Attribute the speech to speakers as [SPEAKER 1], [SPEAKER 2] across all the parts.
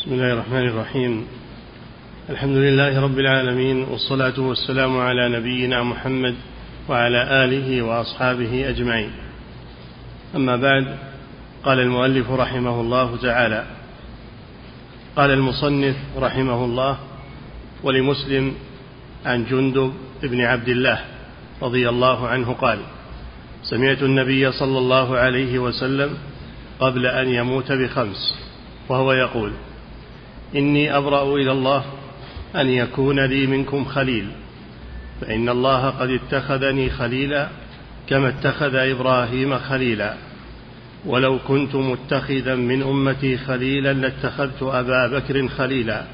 [SPEAKER 1] بسم الله الرحمن الرحيم. الحمد لله رب العالمين والصلاة والسلام على نبينا محمد وعلى آله وأصحابه أجمعين. أما بعد قال المؤلف رحمه الله تعالى. قال المصنف رحمه الله ولمسلم عن جندب بن عبد الله رضي الله عنه قال سمعت النبي صلى الله عليه وسلم قبل أن يموت بخمس وهو يقول إني أبرأ إلى الله أن يكون لي منكم خليل فإن الله قد اتخذني خليلا كما اتخذ إبراهيم خليلا. ولو كنت متخذا من أمتي خليلا لاتخذت أبا بكر خليلا.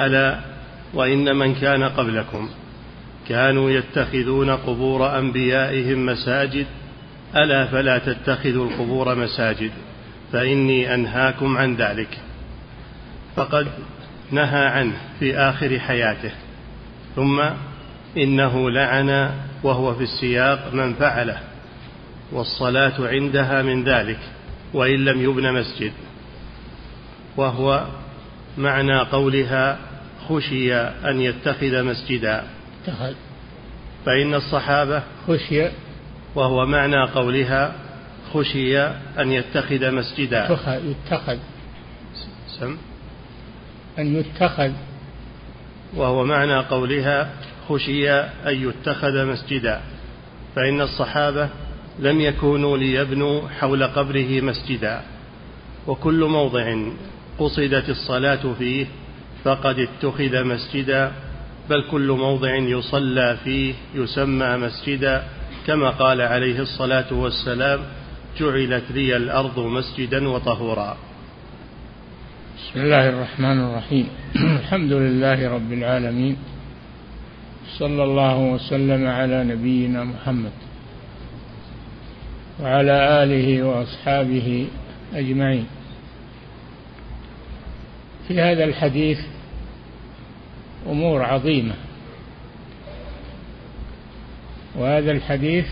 [SPEAKER 1] ألا وإن من كان قبلكم كانوا يتخذون قبور أنبيائهم مساجد. ألا فلا تتخذوا القبور مساجد فإني أنهاكم عن ذلك. فقد نهى عنه في آخر حياته. ثم إنه لعن وهو في السياق من فعله والصلاة عندها من ذلك وإن لم يبن مسجد. وهو معنى قولها خشي أن يتخذ مسجدا. اتخذ. فإن الصحابة
[SPEAKER 2] خشي.
[SPEAKER 1] وهو معنى قولها خشي أن يتخذ مسجدا.
[SPEAKER 2] يتخذ.
[SPEAKER 1] سم.
[SPEAKER 2] أن يتخذ.
[SPEAKER 1] وهو معنى قولها خشي أن يتخذ مسجدا فإن الصحابة لم يكونوا ليبنوا حول قبره مسجدا. وكل موضع قصدت الصلاة فيه فقد اتخذ مسجدا بل كل موضع يصلى فيه يسمى مسجدا. كما قال عليه الصلاة والسلام جعلت لي الأرض مسجدا وطهورا.
[SPEAKER 2] بسم الله الرحمن الرحيم. الحمد لله رب العالمين. صلى الله وسلم على نبينا محمد وعلى آله وأصحابه أجمعين. في هذا الحديث أمور عظيمة. وهذا الحديث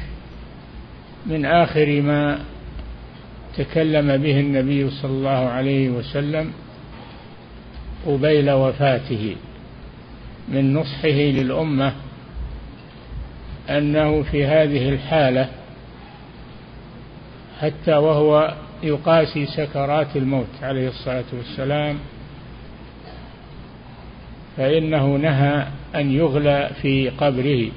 [SPEAKER 2] من آخر ما تكلم به النبي صلى الله عليه وسلم قبيل وفاته من نصحه للأمة أنه في هذه الحالة حتى وهو يقاسي سكرات الموت عليه الصلاة والسلام فإنه نهى أن يغلى في قبره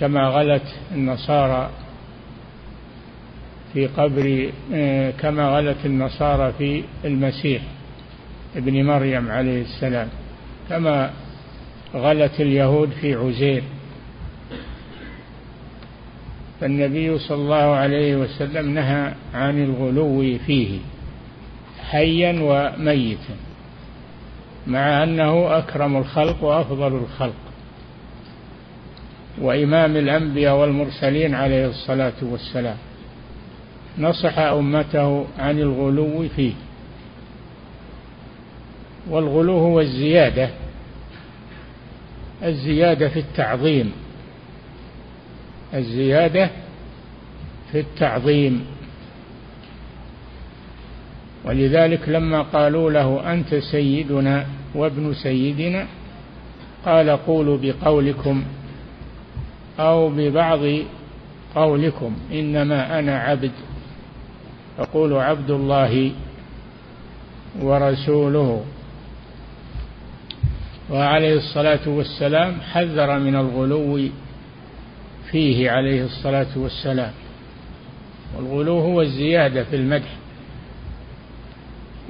[SPEAKER 2] كما غلت النصارى في قبر كما غلت النصارى في المسيح. ابن مريم عليه السلام كما غلت اليهود في عزير. فالنبي صلى الله عليه وسلم نهى عن الغلو فيه حيا وميتا مع أنه أكرم الخلق وأفضل الخلق. وإمام الأنبياء والمرسلين عليه الصلاة والسلام نصح أمته عن الغلو فيه. والغلو هو الزيادة الزيادة في التعظيم الزيادة في التعظيم. ولذلك لما قالوا له أنت سيدنا وابن سيدنا قال قولوا بقولكم أو ببعض قولكم إنما أنا عبد فقولوا عبد الله ورسوله. وعليه الصلاة والسلام حذر من الغلو فيه عليه الصلاة والسلام. والغلو هو الزيادة في المدح.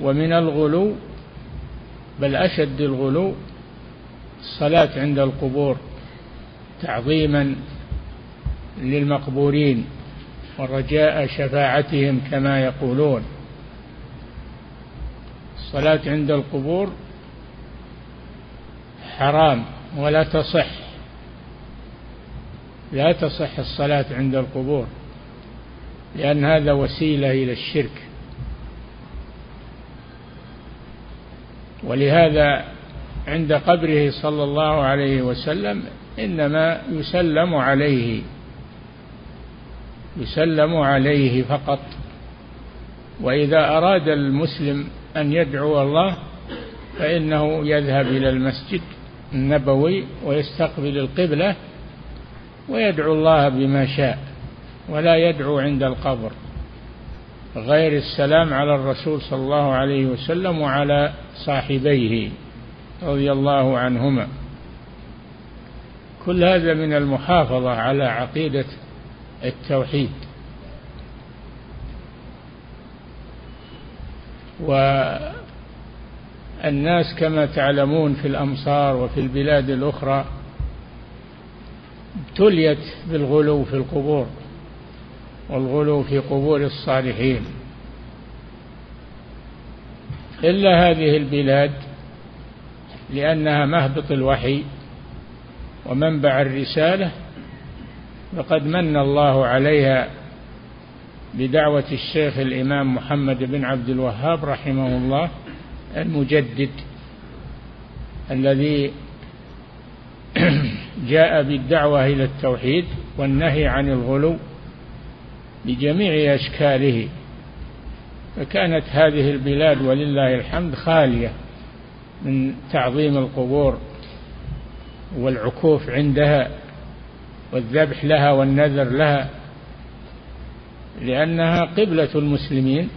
[SPEAKER 2] ومن الغلو بل أشد الغلو الصلاة عند القبور تعظيما للمقبورين ورجاء شفاعتهم كما يقولون. الصلاة عند القبور حرام ولا تصح. لا تصح الصلاة عند القبور لأن هذا وسيلة إلى الشرك. ولهذا عند قبره صلى الله عليه وسلم إنما يسلم عليه يسلم عليه فقط. وإذا أراد المسلم أن يدعو الله فإنه يذهب إلى المسجد. النبوي ويستقبل القبلة ويدعو الله بما شاء ولا يدعو عند القبر غير السلام على الرسول صلى الله عليه وسلم وعلى صاحبيه رضي الله عنهما. كل هذا من المحافظة على عقيدة التوحيد. والناس كما تعلمون في الأمصار وفي البلاد الأخرى ابتليت بالغلو في القبور والغلو في قبور الصالحين. إلا هذه البلاد لأنها مهبط الوحي ومنبع الرسالة فقد من الله عليها بدعوة الشيخ الإمام محمد بن عبد الوهاب رحمه الله. المجدد الذي جاء بالدعوة إلى التوحيد والنهي عن الغلو بجميع أشكاله فكانت هذه البلاد ولله الحمد خالية من تعظيم القبور والعكوف عندها والذبح لها والنذر لها لأنها قبلة المسلمين.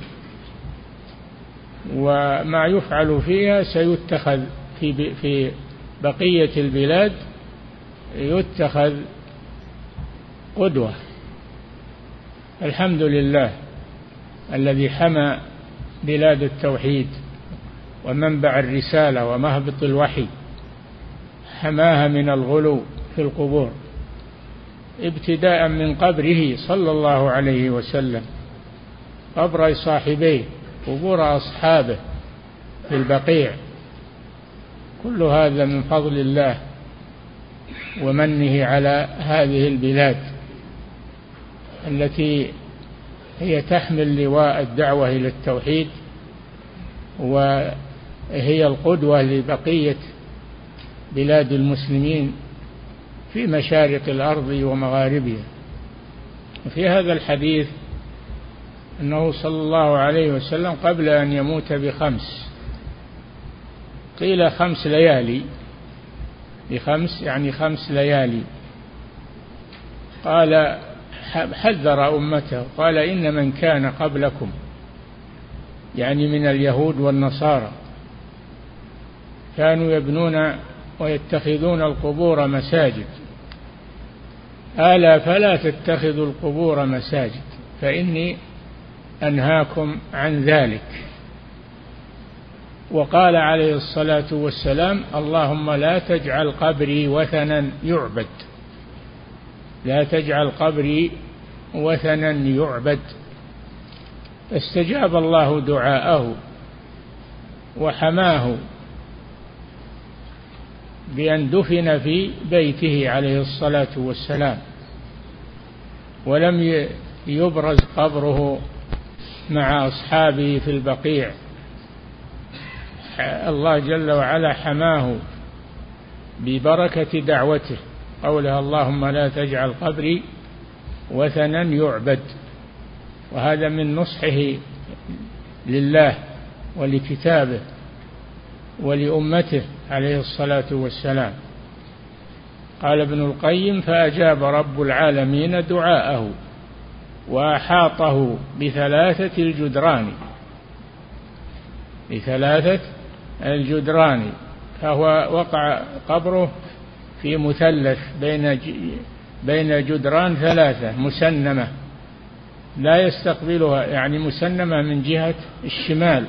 [SPEAKER 2] وما يفعل فيها سيتخذ في في بقية البلاد يتخذ قدوة. الحمد لله الذي حمى بلاد التوحيد ومنبع الرسالة ومهبط الوحي حماها من الغلو في القبور ابتداء من قبره صلى الله عليه وسلم قبر صاحبيه. قبور أصحابه في البقيع. كل هذا من فضل الله ومنه على هذه البلاد التي هي تحمل لواء الدعوة إلى التوحيد وهي القدوة لبقية بلاد المسلمين في مشارق الأرض ومغاربها. وفي هذا الحديث أنه صلى الله عليه وسلم قبل أن يموت بخمس. قيل خمس ليالي. بخمس يعني خمس ليالي. قال حذر أمته. قال إن من كان قبلكم يعني من اليهود والنصارى كانوا يبنون ويتخذون القبور مساجد. ألا فلا تتخذوا القبور مساجد فإني أنهاكم عن ذلك. وقال عليه الصلاة والسلام اللهم لا تجعل قبري وثنا يعبد. لا تجعل قبري وثنا يعبد. استجاب الله دعاءه وحماه بأن دفن في بيته عليه الصلاة والسلام. ولم يبرز قبره مع أصحابه في البقيع. الله جل وعلا حماه ببركة دعوته. قولها اللهم لا تجعل قبري وثنا يعبد. وهذا من نصحه لله ولكتابه ولأمته عليه الصلاة والسلام. قال ابن القيم فأجاب رب العالمين دعاءه. وأحاطه بثلاثة الجدران. بثلاثة الجدران. فهو وقع قبره في مثلث بين بين جدران ثلاثة مسنمة. لا يستقبلها يعني مسنمة من جهة الشمال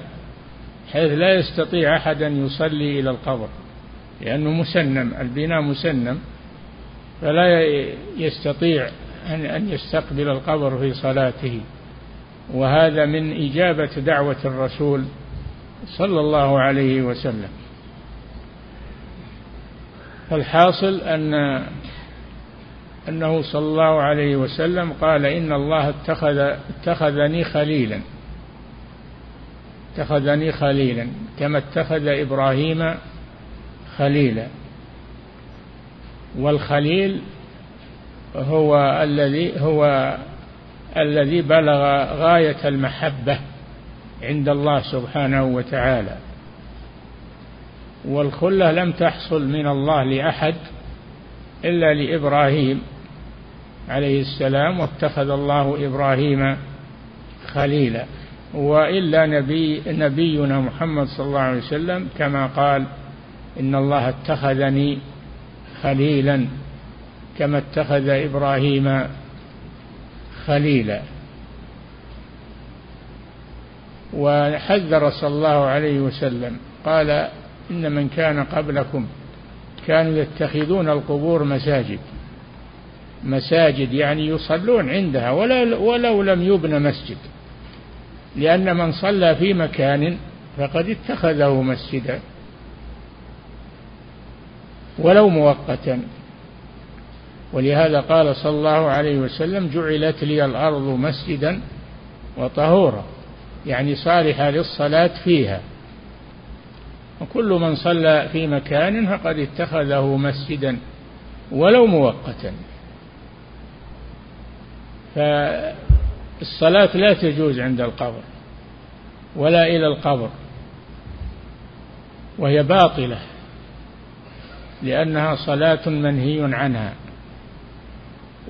[SPEAKER 2] حيث لا يستطيع أحد أن يصلي إلى القبر لأنه مسنم البناء مسنم فلا يستطيع أن يستقبل القبر في صلاته. وهذا من إجابة دعوة الرسول صلى الله عليه وسلم. فالحاصل أن أنه صلى الله عليه وسلم قال إن الله اتخذ اتخذني خليلا. اتخذني خليلا كما اتخذ إبراهيم خليلا. والخليل هو الذي هو الذي بلغ غاية المحبة عند الله سبحانه وتعالى. والخلة لم تحصل من الله لأحد إلا لإبراهيم عليه السلام واتخذ الله إبراهيم خليلا. وإلا نبي نبينا محمد صلى الله عليه وسلم كما قال إن الله اتخذني خليلا. كما اتخذ إبراهيم خليلا. وحذر صلى الله عليه وسلم قال إن من كان قبلكم كانوا يتخذون القبور مساجد. مساجد يعني يصلون عندها ولا ولو لم يبن مسجد. لأن من صلى في مكان فقد اتخذه مسجدا ولو مؤقتا. ولهذا قال صلى الله عليه وسلم جعلت لي الأرض مسجدا وطهورا يعني صالحة للصلاة فيها. وكل من صلى في مكان فقد اتخذه مسجدا ولو مؤقتا. فالصلاة لا تجوز عند القبر ولا إلى القبر وهي باطلة لأنها صلاة منهي عنها.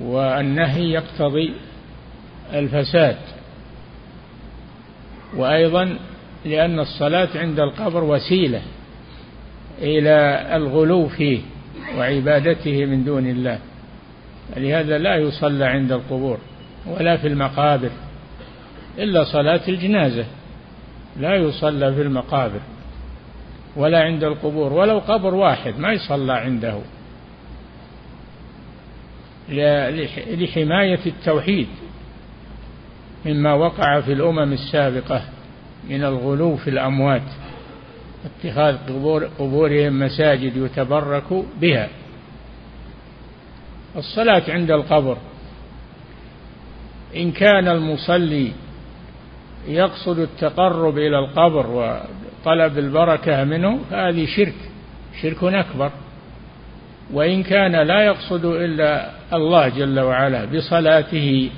[SPEAKER 2] والنهي يقتضي الفساد. وأيضا لأن الصلاة عند القبر وسيلة إلى الغلو فيه وعبادته من دون الله. لهذا لا يصلى عند القبور ولا في المقابر إلا صلاة الجنازة. لا يصلى في المقابر ولا عند القبور ولو قبر واحد ما يصلى عنده. لحماية التوحيد مما وقع في الأمم السابقة من الغلو في الأموات اتخاذ قبور قبورهم مساجد يتبرك بها. الصلاة عند القبر إن كان المصلي يقصد التقرب إلى القبر وطلب البركة منه فهذه شرك شرك أكبر. وإن كان لا يقصد إلا الله جل وعلا بصلاته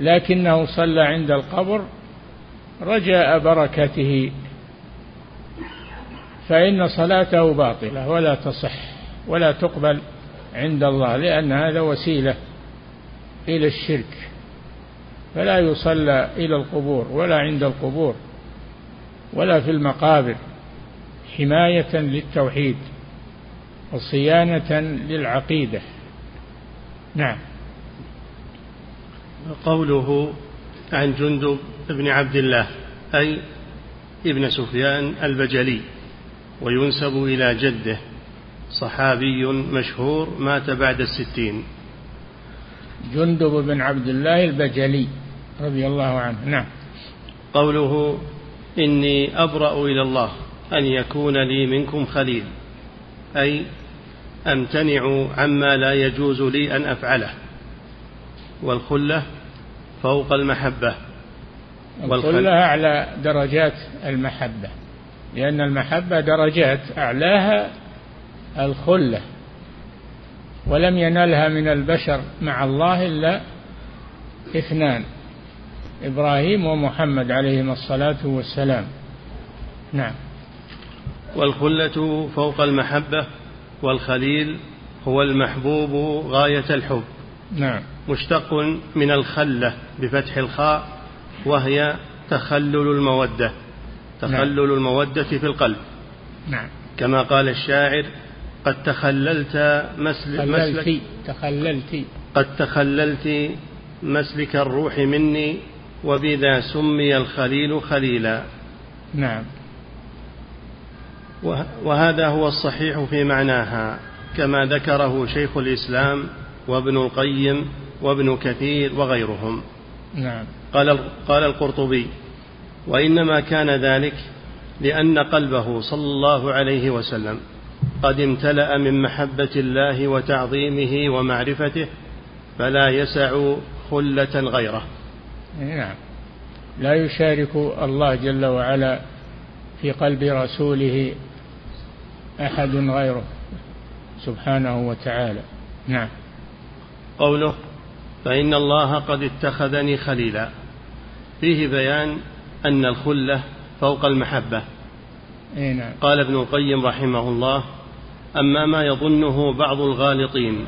[SPEAKER 2] لكنه صلى عند القبر رجاء بركته فإن صلاته باطلة ولا تصح ولا تقبل عند الله لأن هذا وسيلة إلى الشرك فلا يصلى إلى القبور ولا عند القبور ولا في المقابر حماية للتوحيد. وصيانة للعقيدة. نعم.
[SPEAKER 1] قوله عن جندب بن عبد الله أي ابن سفيان البجلي وينسب إلى جده صحابي مشهور مات بعد الستين.
[SPEAKER 2] جندب بن عبد الله البجلي رضي الله عنه. نعم.
[SPEAKER 1] قوله إني أبرأ إلى الله أن يكون لي منكم خليل. أي أمتنع عما لا يجوز لي أن أفعله. والخلة فوق المحبة.
[SPEAKER 2] الخلة أعلى درجات المحبة. لأن المحبة درجات أعلاها الخلة. ولم ينلها من البشر مع الله إلا اثنان إبراهيم ومحمد عليهما الصلاة والسلام. نعم.
[SPEAKER 1] والخلة فوق المحبة والخليل هو المحبوب غاية الحب.
[SPEAKER 2] نعم.
[SPEAKER 1] مشتق من الخلة بفتح الخاء وهي تخلل المودة. تخلل نعم. المودة في القلب.
[SPEAKER 2] نعم.
[SPEAKER 1] كما قال الشاعر قد تخللت مسل مسلك
[SPEAKER 2] تخللت
[SPEAKER 1] قد تخللت مسلك الروح مني وبذا سمي الخليل خليلا.
[SPEAKER 2] نعم.
[SPEAKER 1] وهذا هو الصحيح في معناها كما ذكره شيخ الإسلام وابن القيم وابن كثير وغيرهم.
[SPEAKER 2] نعم.
[SPEAKER 1] قال قال القرطبي وإنما كان ذلك لأن قلبه صلى الله عليه وسلم قد امتلأ من محبة الله وتعظيمه ومعرفته فلا يسع خلة غيره.
[SPEAKER 2] نعم. لا يشارك الله جل وعلا في قلب رسوله أحد غيره. سبحانه وتعالى. نعم.
[SPEAKER 1] قوله فإن الله قد اتخذني خليلا. فيه بيان أن الخلة فوق المحبة.
[SPEAKER 2] نعم.
[SPEAKER 1] قال ابن القيم رحمه الله أما ما يظنه بعض الغالطين.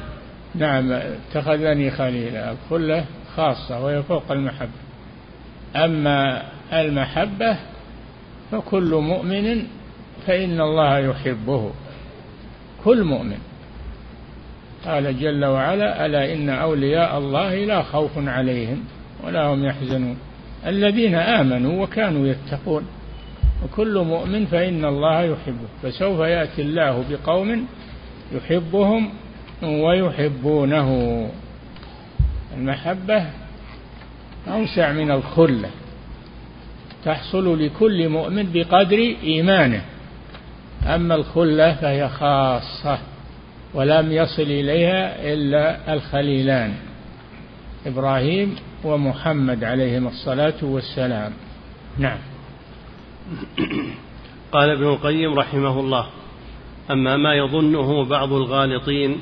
[SPEAKER 2] نعم اتخذني خليلا. الخلة خاصة وهي فوق المحبة. أما المحبة فكل مؤمن فإن الله يحبه. كل مؤمن. قال جل وعلا ألا إن أولياء الله لا خوف عليهم ولا هم يحزنون. الذين آمنوا وكانوا يتقون. وكل مؤمن فإن الله يحبه. فسوف يأتي الله بقوم يحبهم ويحبونه. المحبة أوسع من الخلة. تحصل لكل مؤمن بقدر إيمانه. أما الخلة فهي خاصة ولم يصل إليها إلا الخليلان إبراهيم ومحمد عليهم الصلاة والسلام. نعم.
[SPEAKER 1] قال ابن القيم رحمه الله أما ما يظنه بعض الغالطين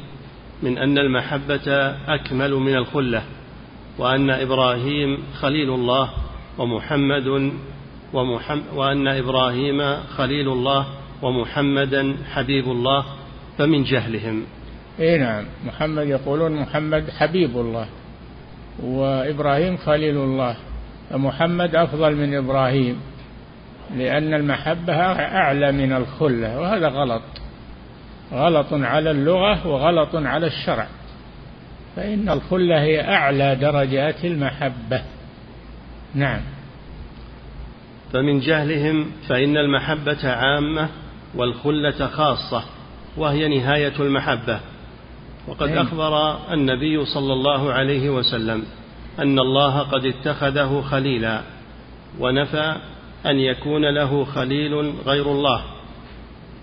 [SPEAKER 1] من أن المحبة أكمل من الخلة وأن إبراهيم خليل الله ومحمد ومحمد وأن إبراهيم خليل الله ومحمدا حبيب الله فمن جهلهم.
[SPEAKER 2] اي نعم محمد يقولون محمد حبيب الله وإبراهيم خليل الله. فمحمد أفضل من إبراهيم لأن المحبة أعلى من الخلة وهذا غلط. غلط على اللغة وغلط على الشرع. فإن الخلة هي أعلى درجات المحبة. نعم.
[SPEAKER 1] فمن جهلهم فإن المحبة عامة والخلة خاصة وهي نهاية المحبة وقد أيه. أخبر النبي صلى الله عليه وسلم أن الله قد اتخذه خليلا ونفى أن يكون له خليل غير الله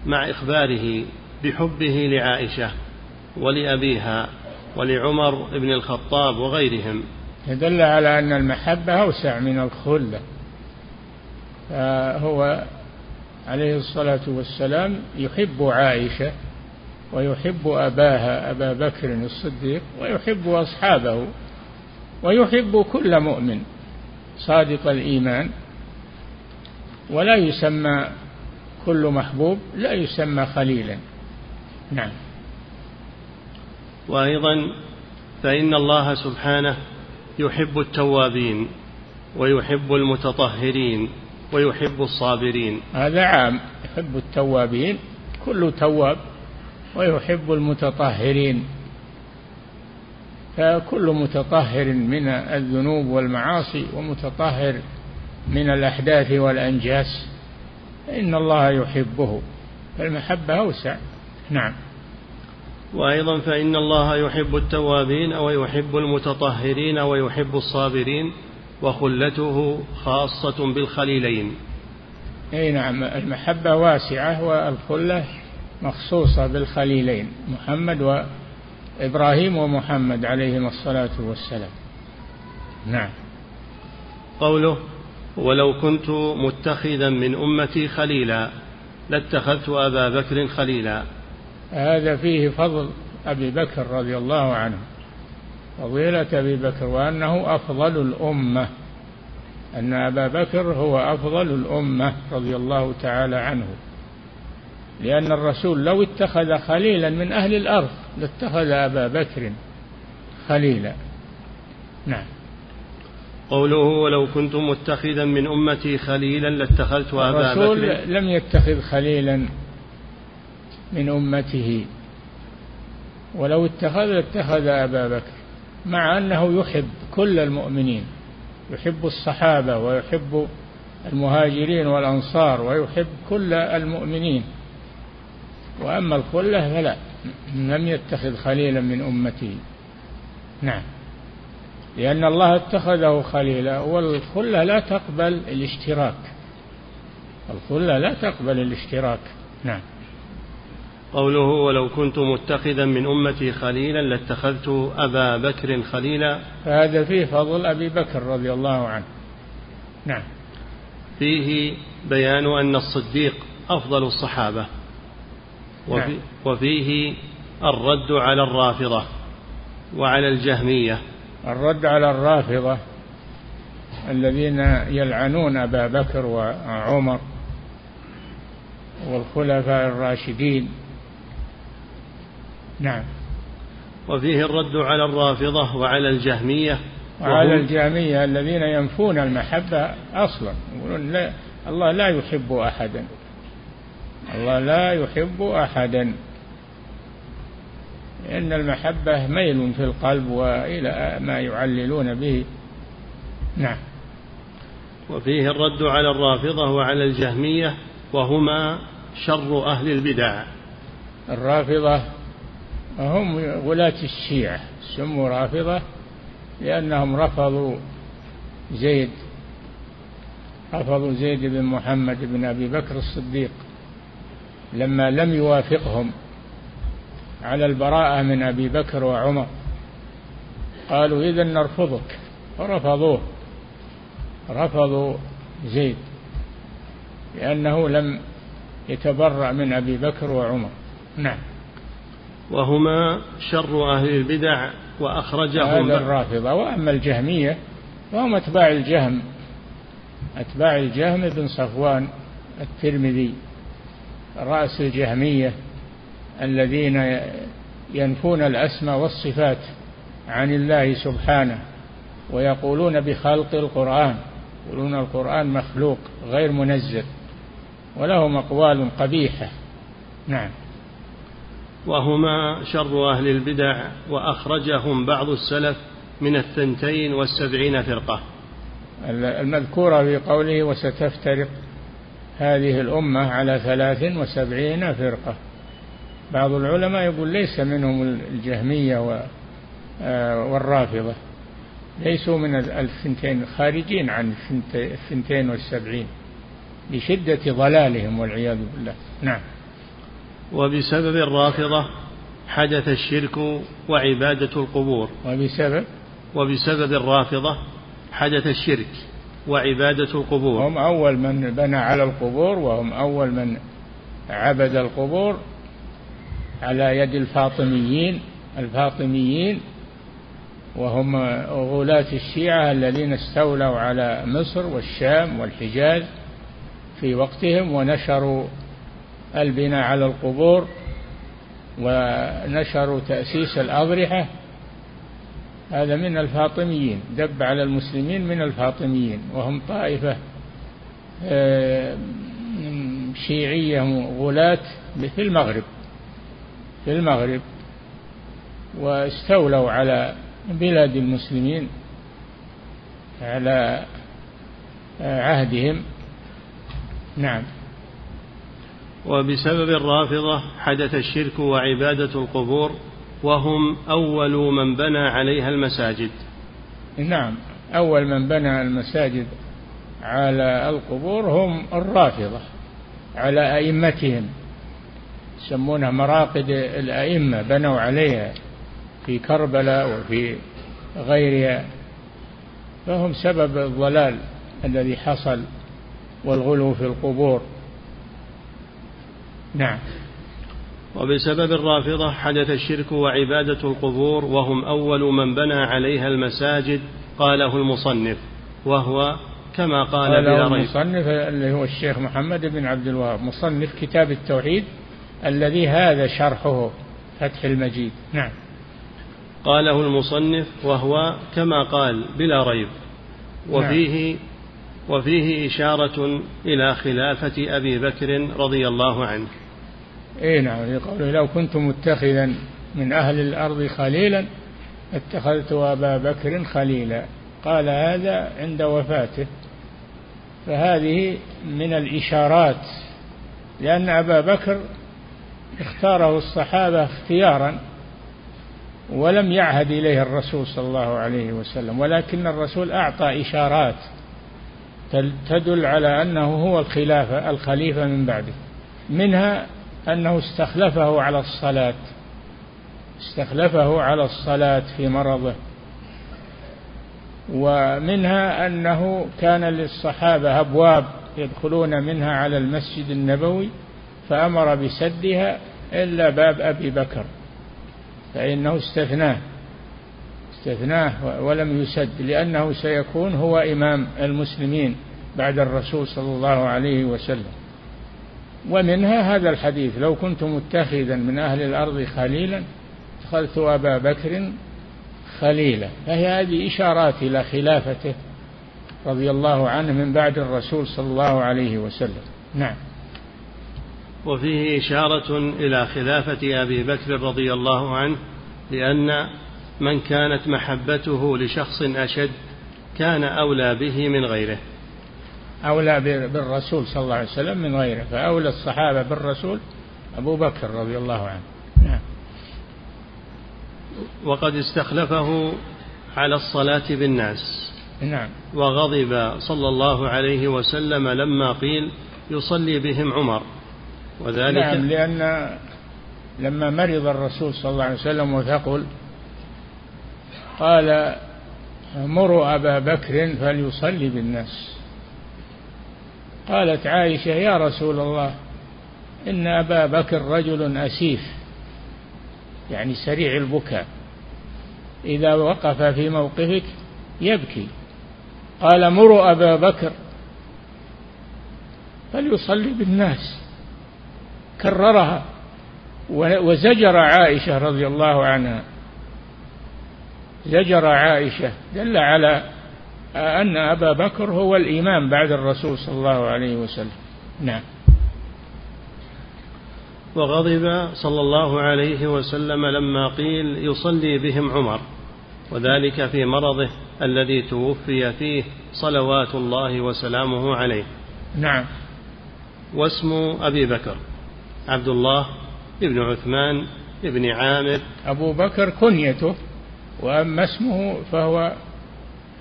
[SPEAKER 1] مع إخباره بحبه لعائشة ولأبيها ولعمر بن الخطاب وغيرهم
[SPEAKER 2] يدل على أن المحبة أوسع من الخلة فهو عليه الصلاة والسلام يحب عائشة ويحب أباها أبا بكر الصديق ويحب أصحابه ويحب كل مؤمن صادق الإيمان ولا يسمى كل محبوب لا يسمى خليلا. نعم.
[SPEAKER 1] وأيضا فإن الله سبحانه يحب التوابين ويحب المتطهرين ويحب الصابرين.
[SPEAKER 2] هذا عام. يحب التوابين كل تواب. ويحب المتطهرين. فكل متطهر من الذنوب والمعاصي ومتطهر من الأحداث والأنجاس. فإن الله يحبه. فالمحبة أوسع. نعم.
[SPEAKER 1] وأيضا فإن الله يحب التوابين ويحب المتطهرين ويحب الصابرين. وخلته خاصة بالخليلين.
[SPEAKER 2] أي نعم المحبة واسعة والخلة مخصوصة بالخليلين محمد وإبراهيم ومحمد عليهما الصلاة والسلام. نعم.
[SPEAKER 1] قوله ولو كنت متخذا من أمتي خليلا لاتخذت أبا بكر خليلا.
[SPEAKER 2] هذا فيه فضل أبي بكر رضي الله عنه. فضيلة أبي بكر وأنه أفضل الأمة أن أبا بكر هو أفضل الأمة رضي الله تعالى عنه لأن الرسول لو اتخذ خليلا من أهل الأرض لاتخذ أبا بكر خليلا. نعم.
[SPEAKER 1] قوله ولو كنت متخذا من أمتي خليلا لاتخذت أبا بكر. الرسول
[SPEAKER 2] لم يتخذ خليلا من أمته ولو اتخذ اتخذ أبا بكر. مع أنه يحب كل المؤمنين يحب الصحابة ويحب المهاجرين والأنصار ويحب كل المؤمنين. وأما الخلة فلا لم يتخذ خليلا من أمته نعم. لأن الله اتخذه خليلا والخلة لا تقبل الاشتراك. الخلة لا تقبل الاشتراك. نعم.
[SPEAKER 1] قوله ولو كنت متخذا من أمتي خليلا لاتخذت أبا بكر خليلا.
[SPEAKER 2] فهذا فيه فضل أبي بكر رضي الله عنه. نعم.
[SPEAKER 1] فيه بيان أن الصديق أفضل الصحابة. وفي نعم. وفيه الرد على الرافضة وعلى الجهمية.
[SPEAKER 2] الرد على الرافضة الذين يلعنون أبا بكر وعمر والخلفاء الراشدين نعم.
[SPEAKER 1] وفيه الرد على الرافضة وعلى الجهمية.
[SPEAKER 2] وعلى الجهمية الذين ينفون المحبة أصلا. يقولون لا الله لا يحب أحدا. الله لا يحب أحدا. لأن المحبة ميل في القلب وإلى ما يعللون به. نعم.
[SPEAKER 1] وفيه الرد على الرافضة وعلى الجهمية. وهما شر أهل البدع.
[SPEAKER 2] الرافضة هم غلاة الشيعة سموا رافضة لأنهم رفضوا زيد رفضوا زيد بن محمد بن أبي بكر الصديق لما لم يوافقهم على البراءة من أبي بكر وعمر قالوا إذا نرفضك فرفضوه رفضوا زيد لأنه لم يتبرأ من أبي بكر وعمر. نعم.
[SPEAKER 1] وهما شر أهل البدع وأخرجهم
[SPEAKER 2] هذا الرافضة. وأما الجهمية فهم أتباع الجهم. أتباع الجهم بن صفوان الترمذي. رأس الجهمية الذين ينفون الأسماء والصفات عن الله سبحانه ويقولون بخلق القرآن. يقولون القرآن مخلوق غير منزل ولهم أقوال قبيحة. نعم.
[SPEAKER 1] وهما شر أهل البدع وأخرجهم بعض السلف من الثنتين والسبعين فرقة.
[SPEAKER 2] المذكورة في قوله وستفترق هذه الأمة على ثلاث وسبعين فرقة. بعض العلماء يقول ليس منهم الجهمية آه، والرافضة ليسوا من الثنتين خارجين عن الثنتين والسبعين لشدة ضلالهم والعياذ بالله. نعم.
[SPEAKER 1] وبسبب الرافضة حدث الشرك وعبادة القبور.
[SPEAKER 2] وبسبب؟
[SPEAKER 1] وبسبب الرافضة حدث الشرك وعبادة القبور.
[SPEAKER 2] هم أول من بنى على القبور وهم أول من عبد القبور على يد الفاطميين الفاطميين وهم غلاة الشيعة الذين استولوا على مصر والشام والحجاز في وقتهم ونشروا البناء على القبور ونشروا تأسيس الأضرحة. هذا من الفاطميين دب على المسلمين من الفاطميين وهم طائفة آه، شيعية غلاة في المغرب في المغرب واستولوا على بلاد المسلمين على عهدهم. نعم.
[SPEAKER 1] وبسبب الرافضة حدث الشرك وعبادة القبور وهم أول من بنى عليها المساجد.
[SPEAKER 2] نعم أول من بنى المساجد على القبور هم الرافضة على أئمتهم يسمونها مراقد الأئمة بنوا عليها في كربلاء وفي غيرها فهم سبب الضلال الذي حصل والغلو في القبور. نعم.
[SPEAKER 1] وبسبب الرافضة حدث الشرك وعبادة القبور وهم أول من بنى عليها المساجد قاله المصنف وهو كما قال
[SPEAKER 2] بلا ريب. المصنف اللي هو الشيخ محمد بن عبد الوهاب مصنف كتاب التوحيد الذي هذا شرحه فتح المجيد. نعم.
[SPEAKER 1] قاله المصنف وهو كما قال بلا ريب. وفيه نعم. وفيه إشارة إلى خلافة أبي بكر رضي الله عنه.
[SPEAKER 2] اي نعم يقول لو كنت متخذا من أهل الأرض خليلا اتخذت أبا بكر خليلا. قال هذا عند وفاته. فهذه من الإشارات لأن أبا بكر اختاره الصحابة اختيارا ولم يعهد إليه الرسول صلى الله عليه وسلم ولكن الرسول أعطى إشارات تدل على أنه هو الخلافة الخليفة من بعده. منها أنه استخلفه على الصلاة. استخلفه على الصلاة في مرضه. ومنها أنه كان للصحابة أبواب يدخلون منها على المسجد النبوي فأمر بسدها إلا باب أبي بكر. فإنه استثناه. استثناه ولم يسد لأنه سيكون هو إمام المسلمين بعد الرسول صلى الله عليه وسلم. ومنها هذا الحديث لو كنت متخذا من أهل الأرض خليلا اتخذت أبا بكر خليلا. فهي هذه إشارات إلى خلافته رضي الله عنه من بعد الرسول صلى الله عليه وسلم. نعم.
[SPEAKER 1] وفيه إشارة إلى خلافة أبي بكر رضي الله عنه لأن من كانت محبته لشخص أشد كان أولى به من غيره.
[SPEAKER 2] أولى بالرسول صلى الله عليه وسلم من غيره فأولى الصحابة بالرسول أبو بكر رضي الله عنه. نعم.
[SPEAKER 1] وقد استخلفه على الصلاة بالناس.
[SPEAKER 2] نعم.
[SPEAKER 1] وغضب صلى الله عليه وسلم لما قيل يصلي بهم عمر.
[SPEAKER 2] وذلك نعم لأن لما مرض الرسول صلى الله عليه وسلم وثقل قال مروا أبا بكر فليصلي بالناس. قالت عائشة يا رسول الله إن أبا بكر رجل أسيف يعني سريع البكاء إذا وقف في موقفك يبكي. قال مروا أبا بكر. فليصلي بالناس. كررها. وزجر عائشة رضي الله عنها. زجر عائشة دل على أن أبا بكر هو الإمام بعد الرسول صلى الله عليه وسلم. نعم.
[SPEAKER 1] وغضب صلى الله عليه وسلم لما قيل يصلي بهم عمر وذلك في مرضه الذي توفي فيه صلوات الله وسلامه عليه.
[SPEAKER 2] نعم.
[SPEAKER 1] واسم أبي بكر عبد الله بن عثمان بن عامر.
[SPEAKER 2] أبو بكر كنيته وأما اسمه فهو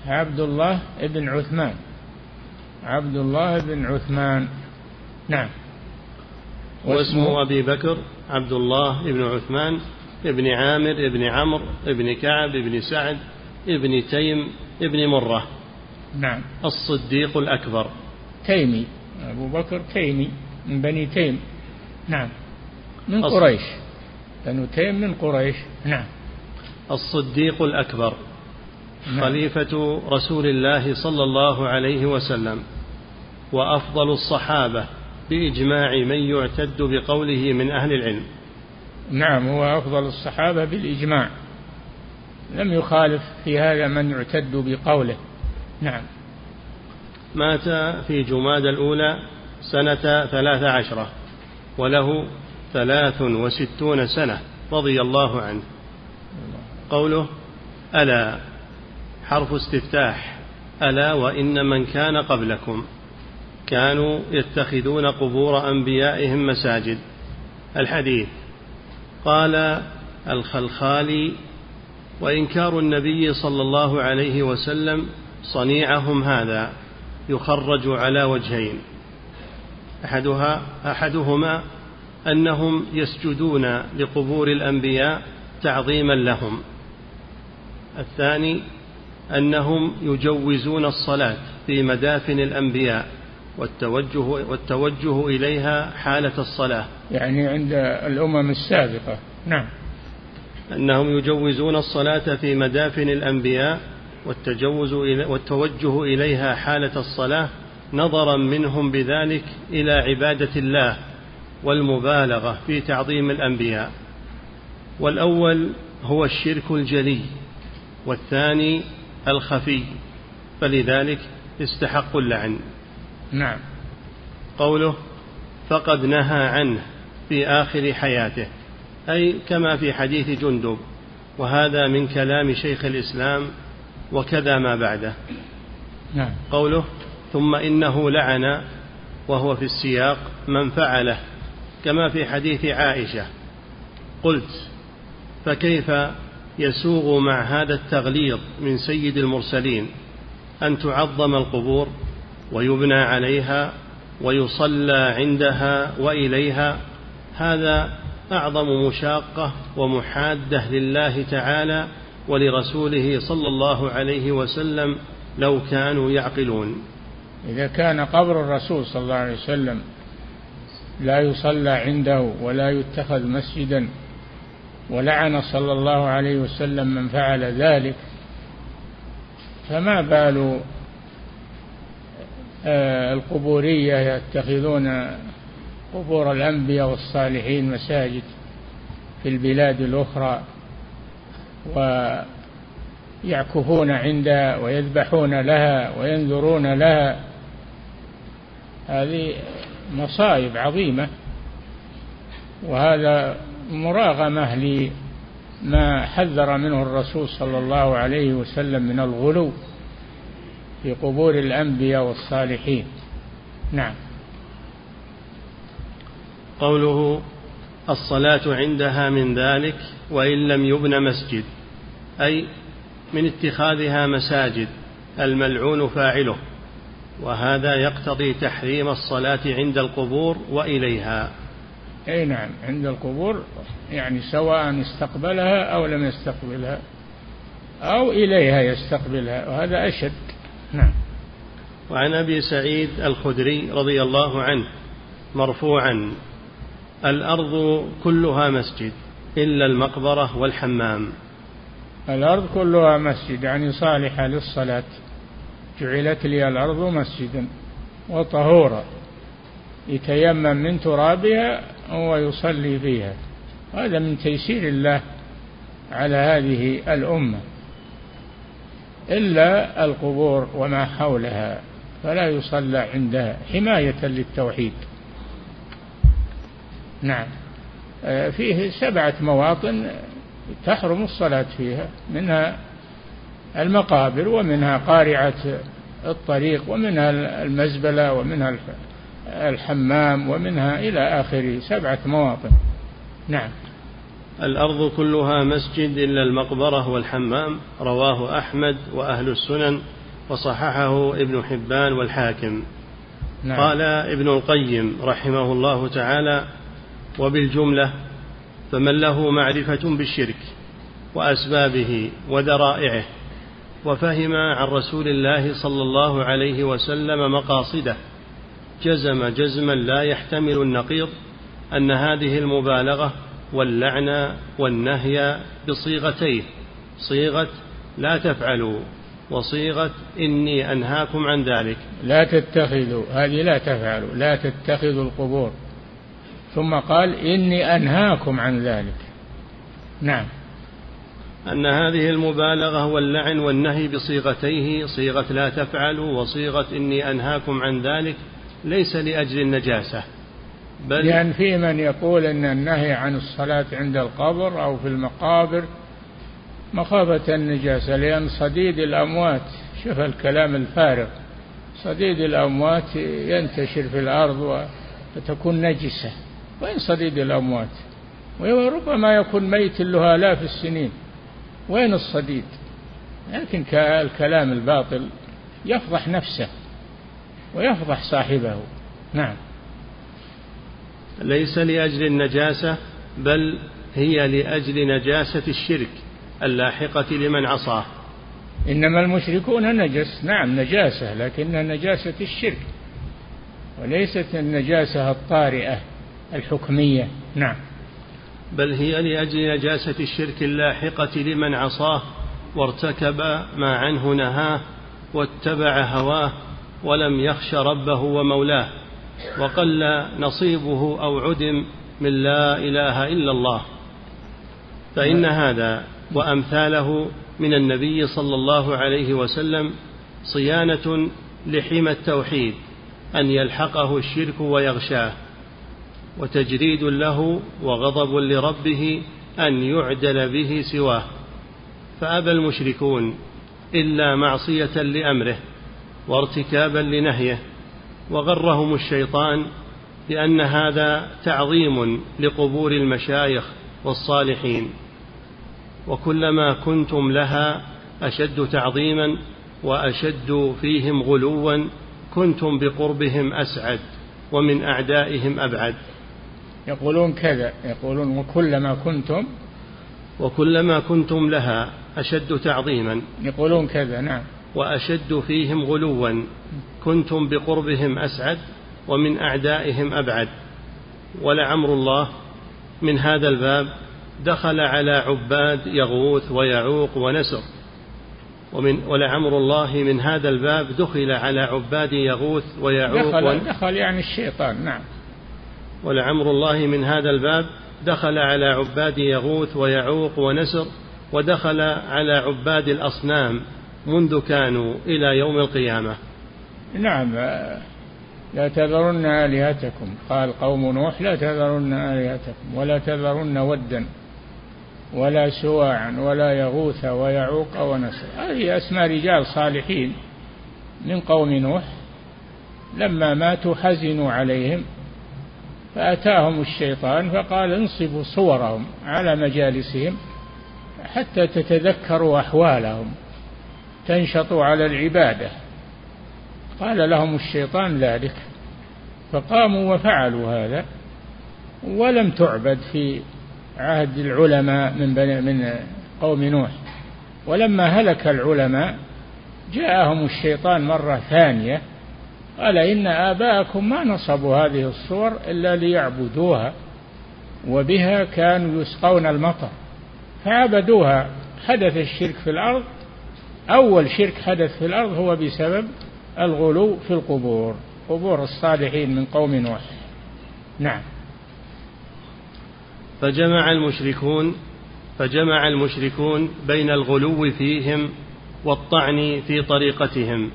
[SPEAKER 2] عبد الله بن عثمان. عبد الله بن عثمان. نعم.
[SPEAKER 1] واسم أبي بكر عبد الله بن عثمان بن عامر بن عمرو بن كعب بن سعد بن تيم بن مرة.
[SPEAKER 2] نعم.
[SPEAKER 1] الصديق الأكبر.
[SPEAKER 2] تيمي. أبو بكر تيمي من بني تيم. نعم. من قريش. بنو تيم من قريش. نعم.
[SPEAKER 1] الصديق الأكبر. خليفة رسول الله صلى الله عليه وسلم وأفضل الصحابة بإجماع من يعتد بقوله من أهل العلم.
[SPEAKER 2] نعم هو أفضل الصحابة بالإجماع. لم يخالف في هذا من يعتد بقوله. نعم.
[SPEAKER 1] مات في جماد الأولى سنة ثلاث عشرة وله ثلاث وستون سنة رضي الله عنه. قوله ألا حرف استفتاح. ألا وإن من كان قبلكم كانوا يتخذون قبور أنبيائهم مساجد. الحديث قال الخلخالي وإنكار النبي صلى الله عليه وسلم صنيعهم هذا يخرج على وجهين. أحدها أحدهما أنهم يسجدون لقبور الأنبياء تعظيما لهم. الثاني أنهم يجوزون الصلاة في مدافن الأنبياء والتوجه, والتوجه إليها حالة الصلاة.
[SPEAKER 2] يعني عند الأمم السابقة. نعم.
[SPEAKER 1] أنهم يجوزون الصلاة في مدافن الأنبياء والتجوز والتوجه إليها حالة الصلاة نظرا منهم بذلك إلى عبادة الله والمبالغة في تعظيم الأنبياء. والأول هو الشرك الجلي والثاني الخفي فلذلك استحق اللعن.
[SPEAKER 2] نعم.
[SPEAKER 1] قوله فقد نهى عنه في آخر حياته أي كما في حديث جندب وهذا من كلام شيخ الإسلام وكذا ما بعده.
[SPEAKER 2] نعم.
[SPEAKER 1] قوله ثم إنه لعن وهو في السياق من فعله كما في حديث عائشة. قلت فكيف يسوغ مع هذا التغليظ من سيد المرسلين أن تعظم القبور ويبنى عليها ويصلى عندها وإليها. هذا أعظم مشاقة ومحادة لله تعالى ولرسوله صلى الله عليه وسلم لو كانوا يعقلون.
[SPEAKER 2] إذا كان قبر الرسول صلى الله عليه وسلم لا يصلى عنده ولا يتخذ مسجدا ولعن صلى الله عليه وسلم من فعل ذلك فما بال آه، القبورية يتخذون قبور الأنبياء والصالحين مساجد في البلاد الأخرى ويعكفون عندها ويذبحون لها وينذرون لها. هذه مصائب عظيمة وهذا مراغمة لما حذر منه الرسول صلى الله عليه وسلم من الغلو في قبور الأنبياء والصالحين. نعم.
[SPEAKER 1] قوله الصلاة عندها من ذلك وإن لم يبن مسجد أي من اتخاذها مساجد الملعون فاعله وهذا يقتضي تحريم الصلاة عند القبور وإليها.
[SPEAKER 2] أي نعم عند القبور يعني سواء استقبلها أو لم يستقبلها أو إليها يستقبلها وهذا أشد. نعم.
[SPEAKER 1] وعن أبي سعيد الخدري رضي الله عنه مرفوعا الأرض كلها مسجد إلا المقبرة والحمام.
[SPEAKER 2] الأرض كلها مسجد يعني صالحة للصلاة. جعلت لي الأرض مسجدا وطهورا يتيمم من ترابها ويصلي فيها. هذا من تيسير الله على هذه الأمة. إلا القبور وما حولها فلا يصلى عندها. حماية للتوحيد. نعم. آه، فيه سبعة مواطن تحرم الصلاة فيها منها المقابر ومنها قارعة الطريق ومنها المزبلة ومنها الحمام ومنها إلى آخره سبعة مواطن. نعم.
[SPEAKER 1] الأرض كلها مسجد إلا المقبرة والحمام رواه أحمد وأهل السنن وصححه ابن حبان والحاكم. نعم. قال ابن القيم رحمه الله تعالى وبالجملة فمن له معرفة بالشرك وأسبابه وذرائعه وفهم عن رسول الله صلى الله عليه وسلم مقاصده جزم جزما لا يحتمل النقيض أن هذه المبالغة واللعن والنهي بصيغتيه صيغة لا تفعلوا وصيغة إني أنهاكم عن ذلك.
[SPEAKER 2] لا تتخذوا هذه لا تفعلوا لا تتخذوا القبور. ثم قال إني أنهاكم عن ذلك. نعم.
[SPEAKER 1] أن هذه المبالغة واللعن والنهي بصيغتيه صيغة لا تفعلوا وصيغة إني أنهاكم عن ذلك ليس لأجل النجاسة
[SPEAKER 2] بل لأن في من يقول أن النهي عن الصلاة عند القبر أو في المقابر مخافة النجاسة لأن صديد الأموات شوف الكلام الفارغ صديد الأموات ينتشر في الأرض وتكون نجسة. وين صديد الأموات؟ وربما يكون ميت له آلاف السنين. وين الصديد؟ لكن الكلام الباطل يفضح نفسه. ويفضح صاحبه. نعم.
[SPEAKER 1] ليس لأجل النجاسة بل هي لأجل نجاسة الشرك اللاحقة لمن عصاه.
[SPEAKER 2] إنما المشركون نجس. نعم نجاسة لكنها نجاسة الشرك. وليست النجاسة الطارئة الحكمية. نعم.
[SPEAKER 1] بل هي لأجل نجاسة الشرك اللاحقة لمن عصاه وارتكب ما عنه نهاه واتبع هواه ولم يخش ربه ومولاه وقل نصيبه أو عدم من لا إله إلا الله. فإن هذا وأمثاله من النبي صلى الله عليه وسلم صيانة لحمى التوحيد أن يلحقه الشرك ويغشاه وتجريد له وغضب لربه أن يعدل به سواه. فأبى المشركون إلا معصية لأمره وارتكابا لنهيه وغرهم الشيطان بأن هذا تعظيم لقبور المشايخ والصالحين. وكلما كنتم لها أشد تعظيما وأشد فيهم غلوا كنتم بقربهم أسعد ومن أعدائهم أبعد.
[SPEAKER 2] يقولون كذا يقولون وكلما كنتم
[SPEAKER 1] وكلما كنتم لها أشد تعظيما.
[SPEAKER 2] يقولون كذا نعم.
[SPEAKER 1] وأشد فيهم غلوا. كنتم بقربهم أسعد ومن أعدائهم أبعد. ولعمر الله من هذا الباب دخل على عباد يغوث ويعوق ونسر. ومن ولعمر الله من هذا الباب دخل على عباد يغوث ويعوق
[SPEAKER 2] دخل, دخل يعني الشيطان نعم.
[SPEAKER 1] ولعمر الله من هذا الباب دخل على عباد يغوث ويعوق ونسر ودخل على عباد الأصنام. منذ كانوا إلى يوم القيامة.
[SPEAKER 2] نعم لا تذرن آلهتكم. قال قوم نوح لا تذرن آلهتكم ولا تذرن ودا ولا سواعا ولا يغوث ويعوق ونسر. هذه أسماء رجال صالحين من قوم نوح. لما ماتوا حزنوا عليهم فأتاهم الشيطان فقال انصبوا صورهم على مجالسهم حتى تتذكروا أحوالهم. تنشطوا على العبادة. قال لهم الشيطان ذلك. فقاموا وفعلوا هذا ولم تعبد في عهد العلماء من بني من قوم نوح. ولما هلك العلماء جاءهم الشيطان مرة ثانية قال إن آباءكم ما نصبوا هذه الصور إلا ليعبدوها وبها كانوا يسقون المطر. فعبدوها حدث الشرك في الأرض أول شرك حدث في الأرض هو بسبب الغلو في القبور. قبور الصالحين من قوم نوح. نعم.
[SPEAKER 1] فجمع المشركون فجمع المشركون بين الغلو فيهم والطعن في طريقتهم.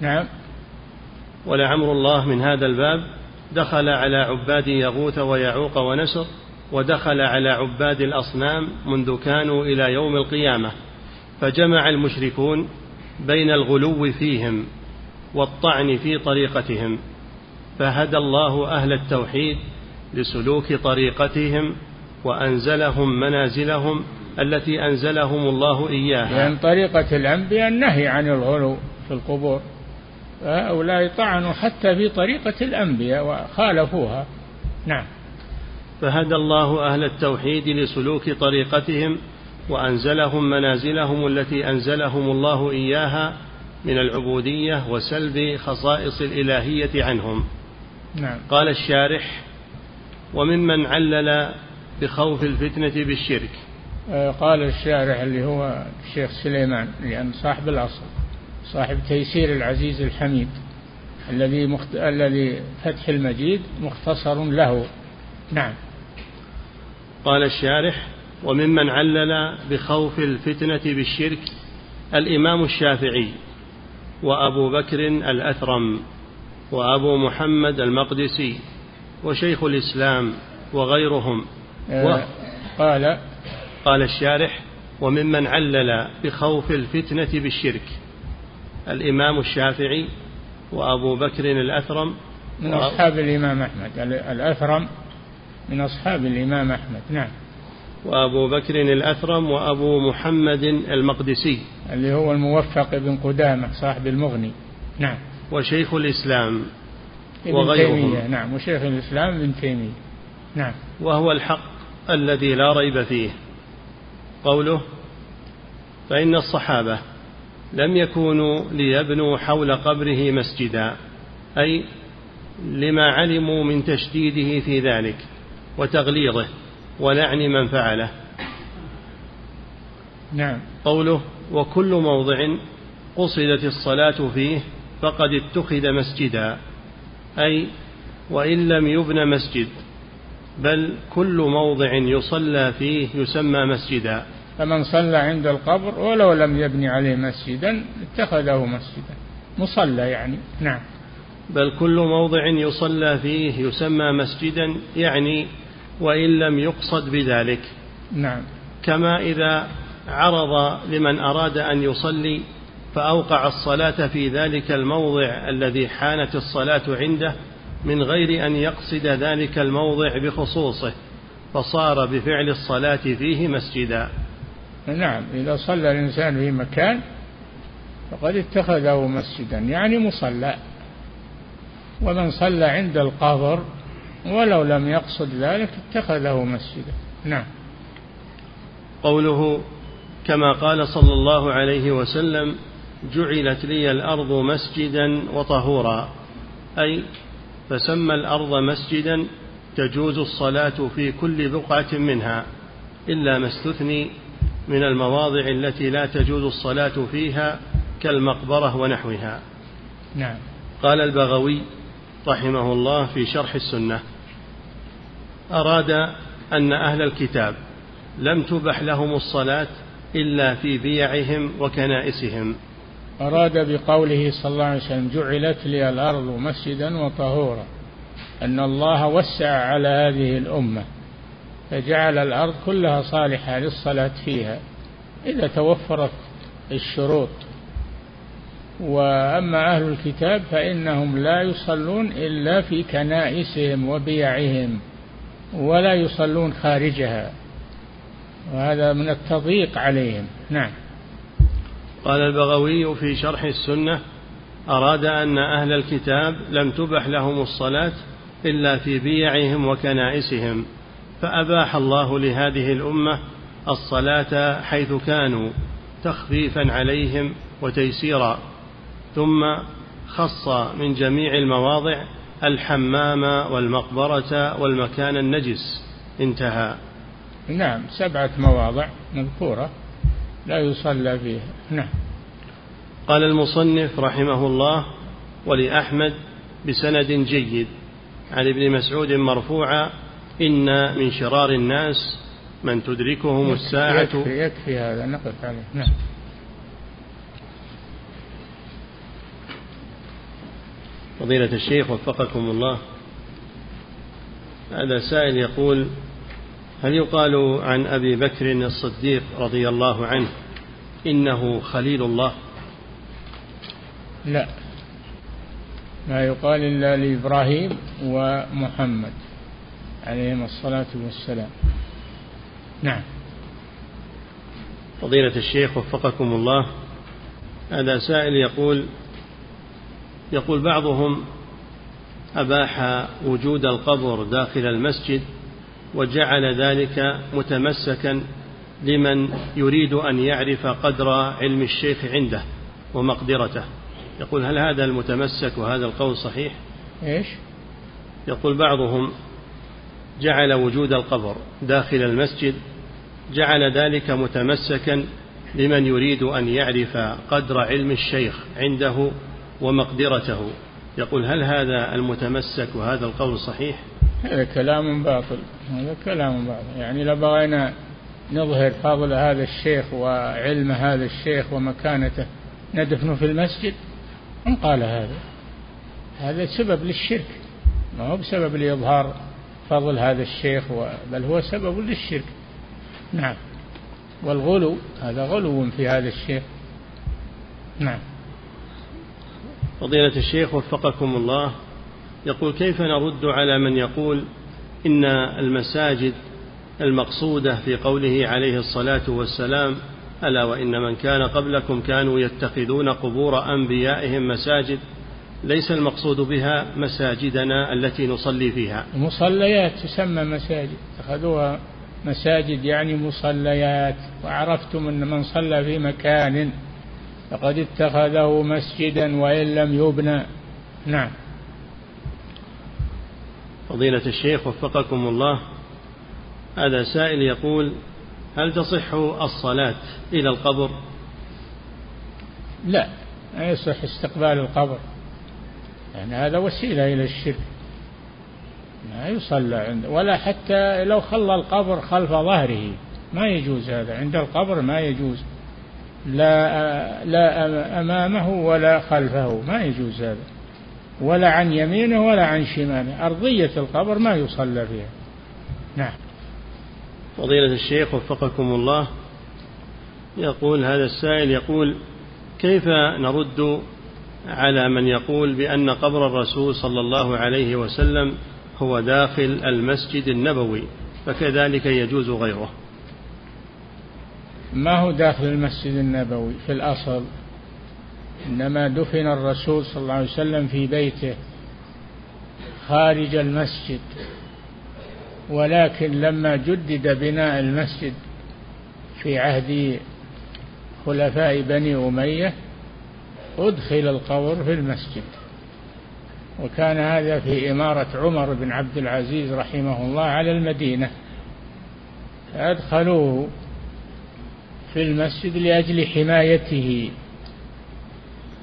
[SPEAKER 2] نعم.
[SPEAKER 1] ولعمر الله من هذا الباب دخل على عباد يغوث ويعوق ونسر ودخل على عباد الأصنام منذ كانوا إلى يوم القيامة. فجمع المشركون بين الغلو فيهم والطعن في طريقتهم فهدى الله أهل التوحيد لسلوك طريقتهم وأنزلهم منازلهم التي أنزلهم الله إياها.
[SPEAKER 2] لأن طريقة الأنبياء النهي عن الغلو في القبور هؤلاء طعنوا حتى في طريقة الأنبياء وخالفوها. نعم.
[SPEAKER 1] فهدى الله أهل التوحيد لسلوك طريقتهم وأنزلهم منازلهم التي أنزلهم الله إياها من العبودية وسلب خصائص الإلهية عنهم.
[SPEAKER 2] نعم.
[SPEAKER 1] قال الشارح وممن علل بخوف الفتنة بالشرك.
[SPEAKER 2] آه، قال الشارح اللي هو الشيخ سليمان لأن صاحب الأصل صاحب تيسير العزيز الحميد الذي مخت... الذي فتح المجيد مختصر له. نعم.
[SPEAKER 1] قال الشارح وممن علل بخوف الفتنة بالشرك الإمام الشافعي وأبو بكر الأثرم وأبو محمد المقدسي وشيخ الإسلام وغيرهم.
[SPEAKER 2] و... آه، قال
[SPEAKER 1] قال الشارح وممن علل بخوف الفتنة بالشرك الإمام الشافعي وأبو بكر الأثرم.
[SPEAKER 2] من أصحاب الإمام أحمد. الأثرم من أصحاب الإمام أحمد. نعم.
[SPEAKER 1] وأبو بكر الأثرم وأبو محمد المقدسي.
[SPEAKER 2] اللي هو الموفق بن قدامة صاحب المغني. نعم.
[SPEAKER 1] وشيخ الإسلام
[SPEAKER 2] ابن وغيرهم. نعم. وشيخ الإسلام ابن تيمية. نعم.
[SPEAKER 1] وهو الحق الذي لا ريب فيه. قوله فإن الصحابة لم يكونوا ليبنوا حول قبره مسجدا أي لما علموا من تشديده في ذلك وتغليظه. ولعن من فعله.
[SPEAKER 2] نعم.
[SPEAKER 1] قوله وكل موضع قصدت الصلاة فيه فقد اتخذ مسجدا. أي وإن لم يبن مسجد بل كل موضع يصلى فيه يسمى مسجدا.
[SPEAKER 2] فمن صلى عند القبر ولو لم يبني عليه مسجدا اتخذه مسجدا. مصلى يعني. نعم.
[SPEAKER 1] بل كل موضع يصلى فيه يسمى مسجدا يعني وإن لم يقصد بذلك.
[SPEAKER 2] نعم.
[SPEAKER 1] كما إذا عرض لمن أراد أن يصلي فأوقع الصلاة في ذلك الموضع الذي حانت الصلاة عنده من غير أن يقصد ذلك الموضع بخصوصه فصار بفعل الصلاة فيه مسجدا.
[SPEAKER 2] نعم. إذا صلى الإنسان في مكان فقد اتخذه مسجدا يعني مصلى. ومن صلى عند القبر ولو لم يقصد ذلك اتخذه مسجدا. نعم.
[SPEAKER 1] قوله كما قال صلى الله عليه وسلم جعلت لي الأرض مسجدا وطهورا. أي فسمى الأرض مسجدا تجوز الصلاة في كل بقعة منها إلا ما استثني من المواضع التي لا تجوز الصلاة فيها كالمقبرة ونحوها.
[SPEAKER 2] نعم.
[SPEAKER 1] قال البغوي رحمه الله في شرح السنة أراد أن أهل الكتاب لم تبح لهم الصلاة إلا في بيعهم وكنائسهم.
[SPEAKER 2] أراد بقوله صلى الله عليه وسلم جعلت لي الأرض مسجدا وطهورا. أن الله وسع على هذه الأمة فجعل الأرض كلها صالحة للصلاة فيها إذا توفرت الشروط. وأما أهل الكتاب فإنهم لا يصلون إلا في كنائسهم وبيعهم. ولا يصلون خارجها. وهذا من التضييق عليهم. نعم.
[SPEAKER 1] قال البغوي في شرح السنة أراد أن أهل الكتاب لم تبح لهم الصلاة إلا في بيعهم وكنائسهم فأباح الله لهذه الأمة الصلاة حيث كانوا تخفيفا عليهم وتيسيرا ثم خص من جميع المواضع الحمام والمقبرة والمكان النجس. انتهى.
[SPEAKER 2] نعم سبعة مواضع مذكورة لا يصلى فيها. نعم.
[SPEAKER 1] قال المصنف رحمه الله ولأحمد بسند جيد. عن ابن مسعود مرفوعا إن من شرار الناس من تدركهم الساعة.
[SPEAKER 2] يكفي, يكفي هذا نقف عليه. نعم.
[SPEAKER 1] فضيلة الشيخ وفقكم الله. هذا سائل يقول هل يقال عن أبي بكر الصديق رضي الله عنه إنه خليل الله؟
[SPEAKER 2] لا. ما يقال إلا لإبراهيم ومحمد عليهما الصلاة والسلام. نعم.
[SPEAKER 1] فضيلة الشيخ وفقكم الله هذا سائل يقول يقول بعضهم أباح وجود القبر داخل المسجد وجعل ذلك متمسكا لمن يريد أن يعرف قدر علم الشيخ عنده ومقدرته. يقول هل هذا المتمسك وهذا القول صحيح؟
[SPEAKER 2] إيش؟
[SPEAKER 1] يقول بعضهم جعل وجود القبر داخل المسجد جعل ذلك متمسكا لمن يريد أن يعرف قدر علم الشيخ عنده ومقدرته. يقول هل هذا المتمسك وهذا القول صحيح؟
[SPEAKER 2] هذا كلام باطل هذا كلام باطل. يعني لو بغينا نظهر فضل هذا الشيخ وعلم هذا الشيخ ومكانته ندفنه في المسجد؟ من قال هذا؟ هذا سبب للشرك. ما هو بسبب لإظهار فضل هذا الشيخ بل هو سبب للشرك. نعم. والغلو هذا غلو في هذا الشيخ. نعم.
[SPEAKER 1] فضيلة الشيخ وفقكم الله. يقول كيف نرد على من يقول إن المساجد المقصودة في قوله عليه الصلاة والسلام ألا وإن من كان قبلكم كانوا يتخذون قبور أنبيائهم مساجد ليس المقصود بها مساجدنا التي نصلي فيها؟
[SPEAKER 2] مصليات تسمى مساجد اتخذوها مساجد يعني مصليات وعرفتم أن من صلى في مكان فقد اتخذه مسجدا وإن لم يبنى نعم.
[SPEAKER 1] فضيلة الشيخ وفقكم الله هذا سائل يقول هل تصح الصلاة إلى القبر؟
[SPEAKER 2] لا لا يصح استقبال القبر. يعني هذا وسيلة إلى الشرك. ما يصلى عنده ولا حتى لو خلى القبر خلف ظهره. ما يجوز هذا. عند القبر ما يجوز. لا لا أمامه ولا خلفه ما يجوز هذا. ولا عن يمينه ولا عن شماله. أرضية القبر ما يصلى فيها. نعم.
[SPEAKER 1] فضيلة الشيخ وفقكم الله يقول هذا السائل يقول كيف نرد على من يقول بأن قبر الرسول صلى الله عليه وسلم هو داخل المسجد النبوي فكذلك يجوز غيره؟
[SPEAKER 2] ما هو داخل المسجد النبوي في الأصل؟ إنما دفن الرسول صلى الله عليه وسلم في بيته خارج المسجد ولكن لما جدد بناء المسجد في عهد خلفاء بني أمية أدخل القبر في المسجد. وكان هذا في إمارة عمر بن عبد العزيز رحمه الله على المدينة. فأدخلوه في المسجد لأجل حمايته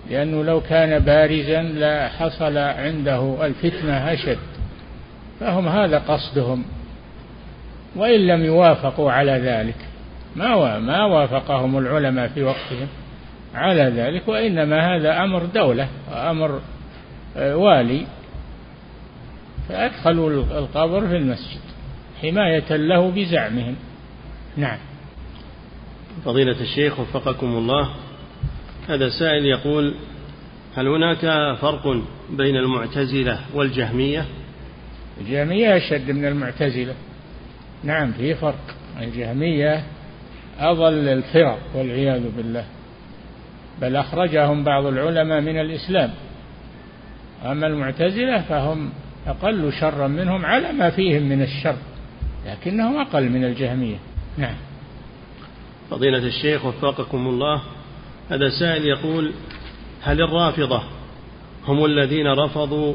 [SPEAKER 2] لأنه لو كان بارزا لحصل عنده الفتنة أشد. فهم هذا قصدهم وإن لم يوافقوا على ذلك ما ما وافقهم العلماء في وقتهم على ذلك وإنما هذا أمر دولة أمر آه، والي. فأدخلوا القبر في المسجد حماية له بزعمهم. نعم.
[SPEAKER 1] فضيلة الشيخ وفقكم الله. هذا سائل يقول هل هناك فرق بين المعتزلة والجهمية؟
[SPEAKER 2] الجهمية أشد من المعتزلة. نعم في فرق. الجهمية أضل الفرق والعياذ بالله بل أخرجهم بعض العلماء من الإسلام. أما المعتزلة فهم أقل شرا منهم على ما فيهم من الشر لكنهم أقل من الجهمية. نعم.
[SPEAKER 1] فضيلة الشيخ وفقكم الله هذا سائل يقول هل الرافضة هم الذين رفضوا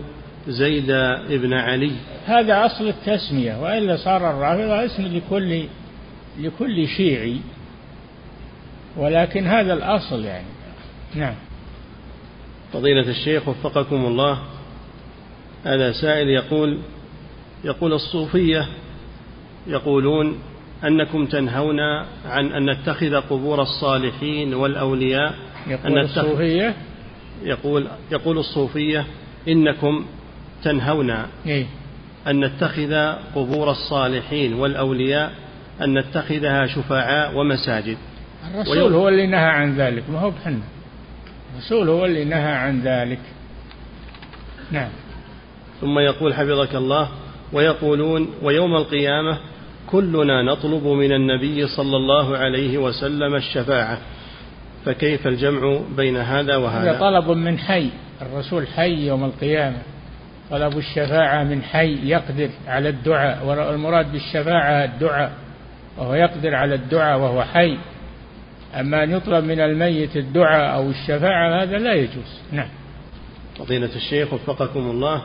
[SPEAKER 1] زيد بن علي؟
[SPEAKER 2] هذا أصل التسمية وإلا صار الرافضة اسم لكل لكل شيعي ولكن هذا الأصل يعني. نعم.
[SPEAKER 1] فضيلة الشيخ وفقكم الله هذا سائل يقول يقول الصوفية يقولون أنكم تنهون عن أن نتخذ قبور الصالحين والأولياء
[SPEAKER 2] يقول
[SPEAKER 1] أن
[SPEAKER 2] الصوفية.
[SPEAKER 1] يقول يقول الصوفية إنكم تنهون
[SPEAKER 2] إيه؟
[SPEAKER 1] أن نتخذ قبور الصالحين والأولياء أن نتخذها شفعاء ومساجد.
[SPEAKER 2] الرسول هو اللي نهى عن ذلك ما هو بحنا. الرسول هو اللي نهى عن ذلك. نعم.
[SPEAKER 1] ثم يقول حفظك الله ويقولون ويوم القيامة كلنا نطلب من النبي صلى الله عليه وسلم الشفاعة فكيف الجمع بين هذا وهذا؟
[SPEAKER 2] هذا طلب من حي الرسول حي يوم القيامة طلب الشفاعة من حي يقدر على الدعاء والمراد بالشفاعة الدعاء وهو يقدر على الدعاء وهو حي. أما أن يطلب من الميت الدعاء أو الشفاعة هذا لا يجوز. نعم.
[SPEAKER 1] فضيلة الشيخ وفقكم الله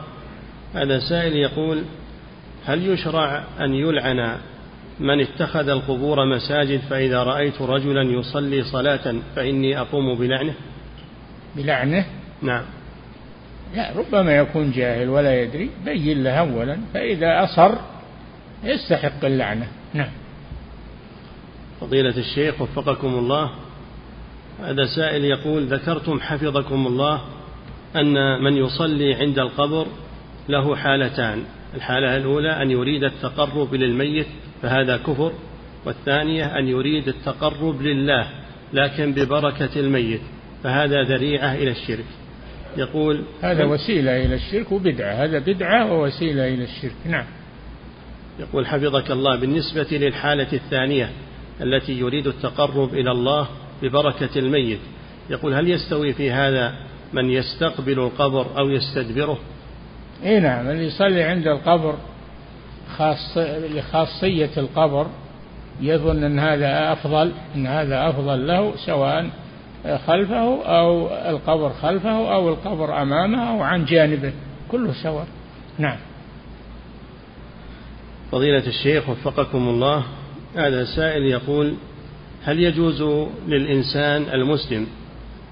[SPEAKER 1] هذا سائل يقول هل يشرع أن يلعن من اتخذ القبور مساجد فإذا رأيت رجلا يصلي صلاة فإني أقوم بلعنه؟
[SPEAKER 2] بلعنه؟
[SPEAKER 1] نعم.
[SPEAKER 2] لا ربما يكون جاهل ولا يدري بين له أولا فإذا أصر يستحق اللعنة. نعم.
[SPEAKER 1] فضيلة الشيخ وفقكم الله هذا سائل يقول ذكرتم حفظكم الله أن من يصلي عند القبر له حالتان. الحالة الأولى أن يريد التقرب للميت فهذا كفر. والثانية أن يريد التقرب لله لكن ببركة الميت فهذا ذريعة إلى الشرك. يقول
[SPEAKER 2] هذا وسيلة إلى الشرك وبدعة هذا بدعة ووسيلة إلى الشرك. نعم.
[SPEAKER 1] يقول حفظك الله بالنسبة للحالة الثانية التي يريد التقرب إلى الله ببركة الميت يقول هل يستوي في هذا من يستقبل القبر أو يستدبره؟
[SPEAKER 2] إي نعم اللي يصلي عند القبر خاص لخاصية القبر يظن أن هذا أفضل أن هذا أفضل له سواء خلفه أو القبر خلفه أو القبر أمامه أو عن جانبه كله سواء. نعم.
[SPEAKER 1] فضيلة الشيخ وفقكم الله هذا سائل يقول هل يجوز للإنسان المسلم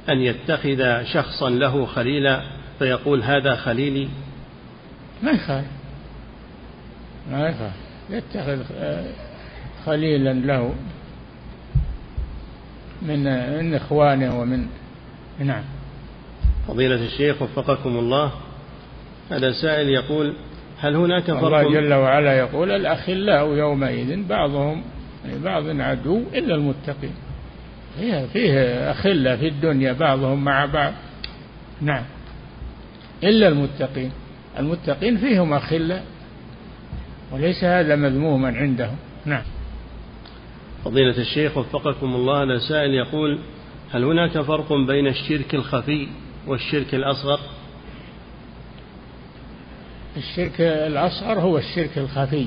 [SPEAKER 1] أن يتخذ شخصا له خليلا؟ فيقول هذا خليلي.
[SPEAKER 2] ما يخالف. ما يخالف. يتخذ خليلا له من من إخوانه ومن نعم.
[SPEAKER 1] فضيلة الشيخ وفقكم الله هذا سائل يقول هل هناك فرق؟
[SPEAKER 2] الله جل وعلا يقول الأخلاء يومئذ بعضهم لبعض عدو إلا المتقين. فيه, فيه أخلة في الدنيا بعضهم مع بعض. نعم. إلا المتقين. المتقين فيهم أخلة وليس هذا مذموما عندهم. نعم.
[SPEAKER 1] فضيلة الشيخ وفقكم الله لسائل يقول هل هناك فرق بين الشرك الخفي والشرك الأصغر؟
[SPEAKER 2] الشرك الأصغر هو الشرك الخفي.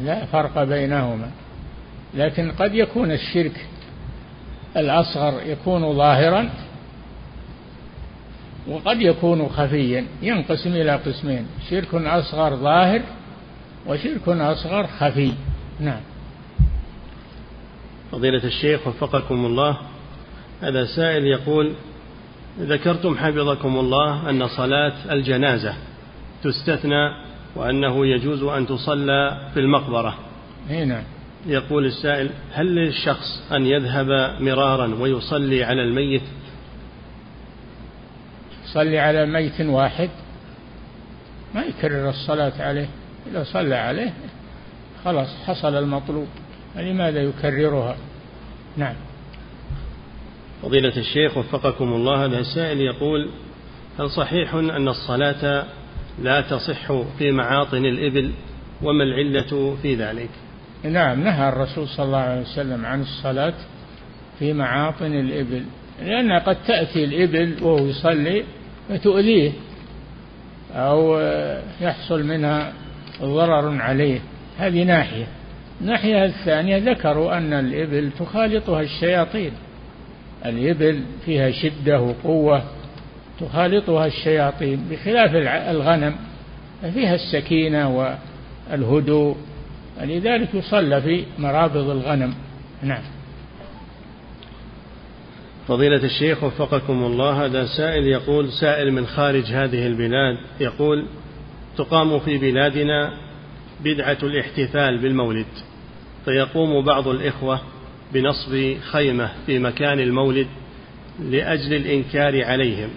[SPEAKER 2] لا فرق بينهما. لكن قد يكون الشرك الأصغر يكون ظاهرا وقد يكون خفيا ينقسم إلى قسمين شرك أصغر ظاهر وشرك أصغر خفي. نعم.
[SPEAKER 1] فضيلة الشيخ وفقكم الله هذا سائل يقول ذكرتم حفظكم الله أن صلاة الجنازة تستثنى وأنه يجوز أن تصلى في المقبرة.
[SPEAKER 2] نعم.
[SPEAKER 1] يقول السائل هل للشخص أن يذهب مرارا ويصلي على الميت
[SPEAKER 2] يصلي على ميت واحد ما يكرر الصلاة عليه. إذا صلى عليه خلاص حصل المطلوب. لماذا يكررها؟ نعم.
[SPEAKER 1] فضيلة الشيخ وفقكم الله هذا السائل يقول هل صحيح أن الصلاة لا تصح في معاطن الإبل وما العلة في ذلك؟
[SPEAKER 2] نعم نهى الرسول صلى الله عليه وسلم عن الصلاة في معاطن الإبل. لأن قد تأتي الإبل وهو يصلي فتؤذيه أو يحصل منها ضرر عليه. هذه ناحية. الناحية الثانية ذكروا أن الإبل تخالطها الشياطين. الإبل فيها شدة وقوة تخالطها الشياطين بخلاف الغنم فيها السكينة والهدوء. لذلك يصلى في مرابض الغنم. نعم.
[SPEAKER 1] فضيلة الشيخ وفقكم الله هذا سائل يقول سائل من خارج هذه البلاد يقول تقام في بلادنا بدعة الاحتفال بالمولد فيقوم بعض الإخوة بنصب خيمة في مكان المولد لأجل الإنكار عليهم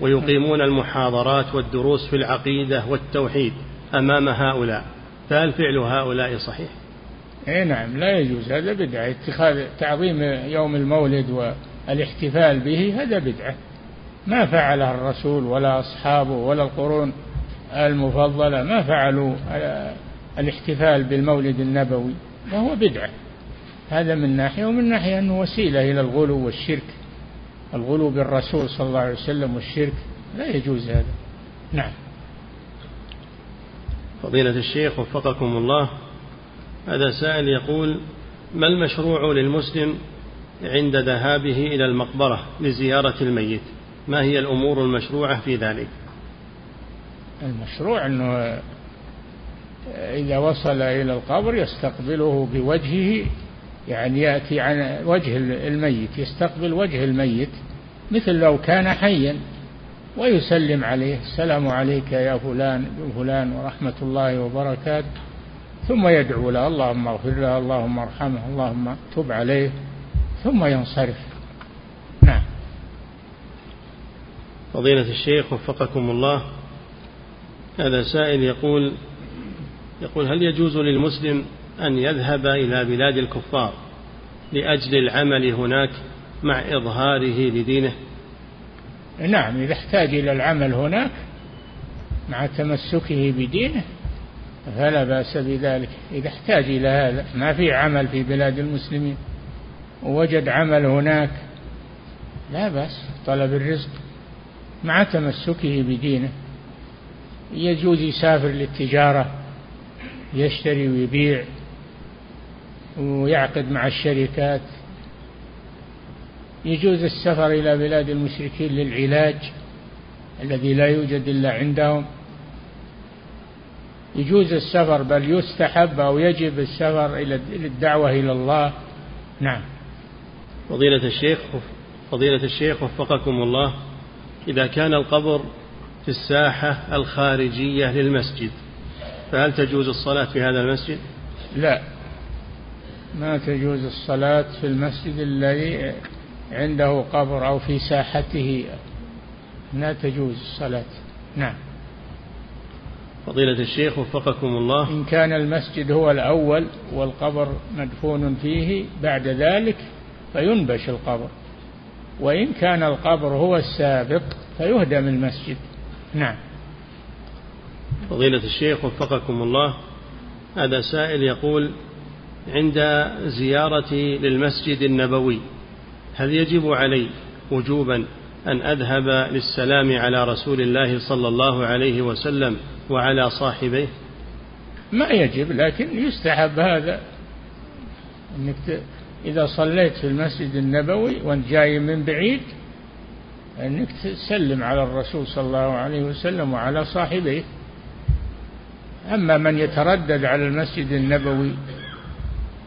[SPEAKER 1] ويقيمون المحاضرات والدروس في العقيدة والتوحيد أمام هؤلاء فهل فعل هؤلاء صحيح؟
[SPEAKER 2] اي نعم لا يجوز هذا بدعة اتخاذ تعظيم يوم المولد والاحتفال به هذا بدعة. ما فعله الرسول ولا أصحابه ولا القرون المفضلة ما فعلوا الاحتفال بالمولد النبوي فهو بدعة. هذا من ناحية ومن ناحية أنه وسيلة إلى الغلو والشرك. الغلو بالرسول صلى الله عليه وسلم والشرك لا يجوز هذا. نعم.
[SPEAKER 1] فضيلة الشيخ وفقكم الله هذا سائل يقول ما المشروع للمسلم عند ذهابه إلى المقبرة لزيارة الميت. ما هي الأمور المشروعة في ذلك؟
[SPEAKER 2] المشروع أنه إذا وصل إلى القبر يستقبله بوجهه يعني يأتي عن وجه الميت يستقبل وجه الميت مثل لو كان حيا ويسلم عليه السلام عليك يا فلان فلان ورحمة الله وبركاته. ثم يدعو له اللهم اغفر له اللهم ارحمه اللهم تب عليه. ثم ينصرف. نعم.
[SPEAKER 1] فضيلة الشيخ وفقكم الله هذا سائل يقول يقول هل يجوز للمسلم أن يذهب إلى بلاد الكفار لأجل العمل هناك مع إظهاره لدينه؟
[SPEAKER 2] نعم إذا احتاج إلى العمل هناك مع تمسكه بدينه فلا بأس بذلك. إذا احتاج إلى هذا ما في عمل في بلاد المسلمين. ووجد عمل هناك. لا بأس طلب الرزق مع تمسكه بدينه. يجوز يسافر للتجارة يشتري ويبيع ويعقد مع الشركات. يجوز السفر إلى بلاد المشركين للعلاج الذي لا يوجد إلا عندهم. يجوز السفر بل يستحب أو يجب السفر إلى الدعوة إلى الله. نعم.
[SPEAKER 1] فضيلة الشيخ فضيلة الشيخ وفقكم الله إذا كان القبر في الساحة الخارجية للمسجد فهل تجوز الصلاة في هذا المسجد؟
[SPEAKER 2] لا. ما تجوز الصلاة في المسجد الذي عنده قبر أو في ساحته. لا تجوز الصلاة. نعم.
[SPEAKER 1] فضيلة الشيخ وفقكم الله.
[SPEAKER 2] إن كان المسجد هو الأول والقبر مدفون فيه بعد ذلك فينبش القبر. وإن كان القبر هو السابق فيهدم المسجد. نعم.
[SPEAKER 1] فضيلة الشيخ وفقكم الله هذا سائل يقول عند زيارتي للمسجد النبوي هل يجب علي وجوبا أن أذهب للسلام على رسول الله صلى الله عليه وسلم وعلى صاحبيه؟
[SPEAKER 2] ما يجب لكن يستحب هذا. إنك إذا صليت في المسجد النبوي وأنت جاي من بعيد أنك تسلم على الرسول صلى الله عليه وسلم وعلى صاحبيه أما من يتردد على المسجد النبوي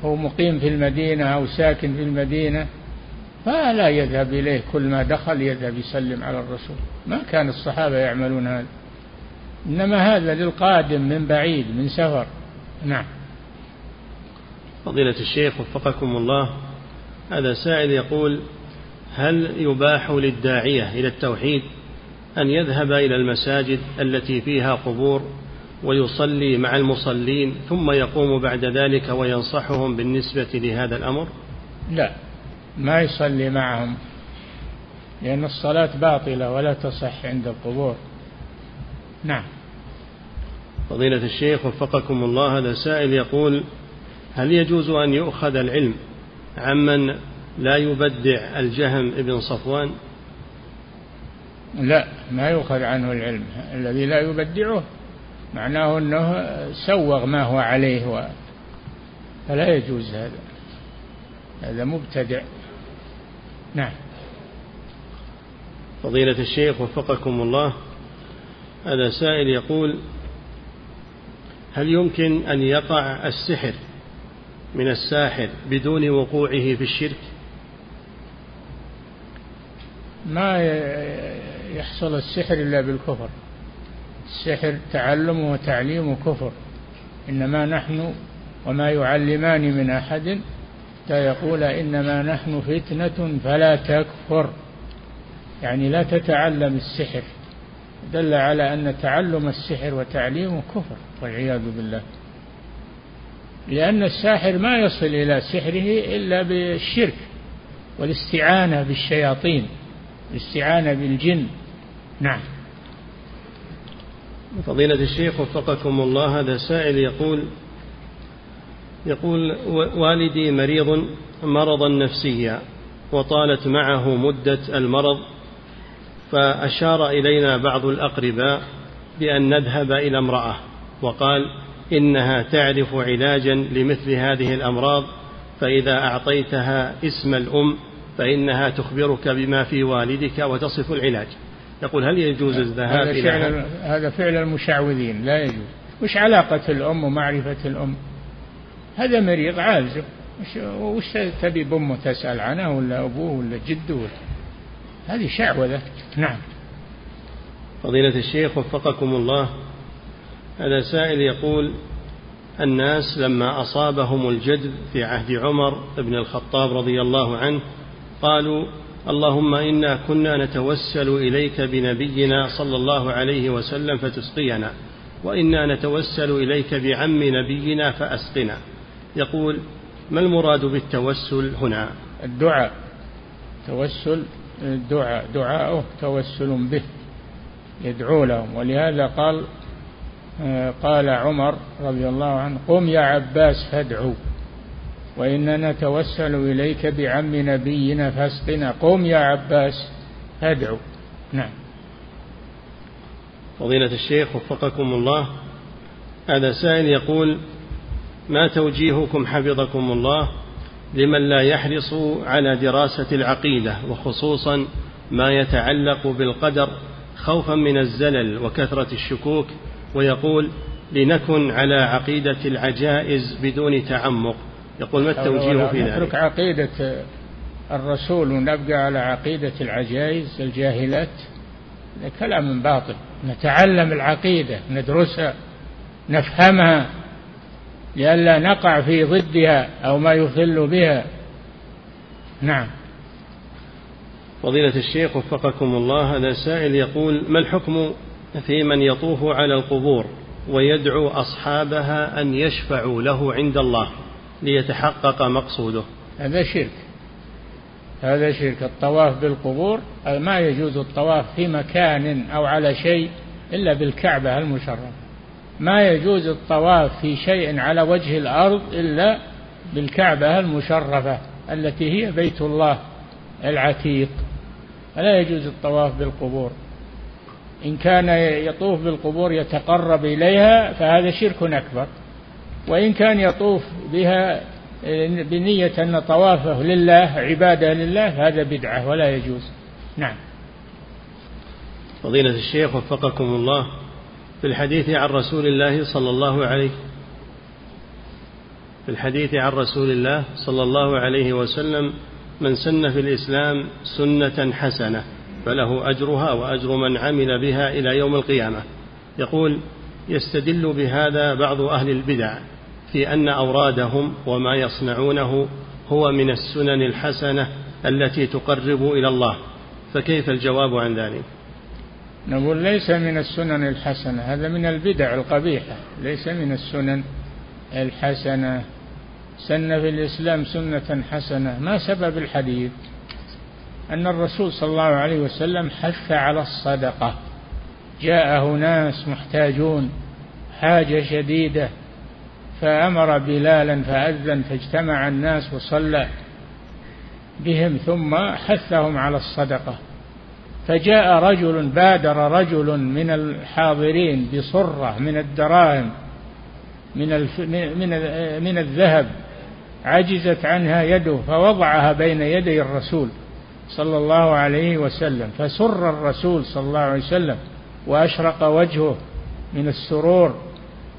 [SPEAKER 2] هو مقيم في المدينة أو ساكن في المدينة فلا يذهب إليه كل ما دخل يذهب يسلم على الرسول. ما كان الصحابة يعملون هذا. إنما هذا للقادم من بعيد من سفر. نعم.
[SPEAKER 1] فضيلة الشيخ وفقكم الله هذا سائل يقول هل يباح للداعية إلى التوحيد أن يذهب إلى المساجد التي فيها قبور ويصلي مع المصلين ثم يقوم بعد ذلك وينصحهم بالنسبة لهذا الأمر؟
[SPEAKER 2] لا ما يصلي معهم لأن الصلاة باطلة ولا تصح عند القبور. نعم.
[SPEAKER 1] فضيلة الشيخ وفقكم الله هذا سائل يقول هل يجوز أن يؤخذ العلم عمن لا يبدع الجهم ابن صفوان؟
[SPEAKER 2] لا ما يؤخذ عنه العلم. الذي لا يبدعه معناه أنه سوغ ما هو عليه و... فلا يجوز هذا. هذا مبتدع. نعم.
[SPEAKER 1] فضيلة الشيخ وفقكم الله هذا سائل يقول هل يمكن أن يقع السحر من الساحر بدون وقوعه في الشرك؟
[SPEAKER 2] ما يحصل السحر إلا بالكفر. السحر تعلم وتعليم كفر. إنما نحن وما يعلمان من أحد حتى يقول إنما نحن فتنة فلا تكفر. يعني لا تتعلم السحر. دل على أن تعلم السحر وتعليمه كفر والعياذ بالله. لأن الساحر ما يصل إلى سحره إلا بالشرك والاستعانة بالشياطين الاستعانة بالجن. نعم.
[SPEAKER 1] فضيلة الشيخ وفقكم الله هذا سائل يقول يقول والدي مريض مرضا نفسيا وطالت معه مدة المرض فأشار إلينا بعض الأقرباء بأن نذهب إلى امرأة وقال إنها تعرف علاجا لمثل هذه الأمراض فإذا أعطيتها اسم الأم فإنها تخبرك بما في والدك وتصف العلاج. يقول هل يجوز الذهاب
[SPEAKER 2] هذا فعل هذا؟ فعل المشعوذين لا يجوز. وش علاقة الأم ومعرفة الأم؟ هذا مريض عازب وش تبي بأمه تسأل عنه ولا أبوه ولا جده؟ هذه شعوذة. نعم.
[SPEAKER 1] فضيلة الشيخ وفقكم الله هذا سائل يقول الناس لما أصابهم الجدب في عهد عمر بن الخطاب رضي الله عنه قالوا اللهم إنا كنا نتوسل إليك بنبينا صلى الله عليه وسلم فتسقينا وإنا نتوسل إليك بعم نبينا فأسقنا. يقول ما المراد بالتوسل هنا؟
[SPEAKER 2] الدعاء. توسل الدعاء. دعاؤه توسل به يدعو لهم. ولهذا قال قال عمر رضي الله عنه قم يا عباس فادعو وإننا نتوسل إليك بعم نبينا فاسقنا. قم يا عباس فادعو. نعم.
[SPEAKER 1] فضيلة الشيخ وفقكم الله هذا سائل يقول ما توجيهكم حفظكم الله لمن لا يحرص على دراسة العقيدة وخصوصا ما يتعلق بالقدر خوفا من الزلل وكثرة الشكوك ويقول لنكن على عقيدة العجائز بدون تعمق. يقول ما التوجيه في ذلك؟
[SPEAKER 2] نترك عقيدة الرسول ونبقى على عقيدة العجائز الجاهلات. كلام باطل. نتعلم العقيدة ندرسها نفهمها. لئلا نقع في ضدها أو ما يخل بها. نعم.
[SPEAKER 1] فضيلة الشيخ وفقكم الله هذا سائل يقول ما الحكم في من يطوف على القبور ويدعو أصحابها أن يشفعوا له عند الله ليتحقق مقصوده.
[SPEAKER 2] هذا شرك. هذا شرك. الطواف بالقبور ما يجوز الطواف في مكان أو على شيء إلا بالكعبة المشرفة. ما يجوز الطواف في شيء على وجه الأرض إلا بالكعبة المشرفة التي هي بيت الله العتيق. فلا يجوز الطواف بالقبور. إن كان يطوف بالقبور يتقرب إليها فهذا شرك أكبر. وإن كان يطوف بها بنية أن طوافه لله عبادة لله هذا بدعة ولا يجوز. نعم.
[SPEAKER 1] فضيلة الشيخ وفقكم الله في الحديث عن رسول الله صلى الله عليه في الحديث عن رسول الله صلى الله عليه وسلم من سن في الإسلام سنة حسنة. فله أجرها وأجر من عمل بها إلى يوم القيامة. يقول يستدل بهذا بعض أهل البدع في أن أورادهم وما يصنعونه هو من السنن الحسنة التي تقرب إلى الله. فكيف الجواب عن ذلك؟
[SPEAKER 2] نقول ليس من السنن الحسنة هذا من البدع القبيحة ليس من السنن الحسنة. سن في الإسلام سنة حسنة ما سبب الحديث؟ أن الرسول صلى الله عليه وسلم حث على الصدقة. جاءه ناس محتاجون حاجة شديدة فأمر بلالا فأذن فاجتمع الناس وصلى بهم ثم حثهم على الصدقة. فجاء رجل بادر رجل من الحاضرين بصرة من الدراهم من من من الذهب عجزت عنها يده فوضعها بين يدي الرسول. صلى الله عليه وسلم. فسر الرسول صلى الله عليه وسلم وأشرق وجهه من السرور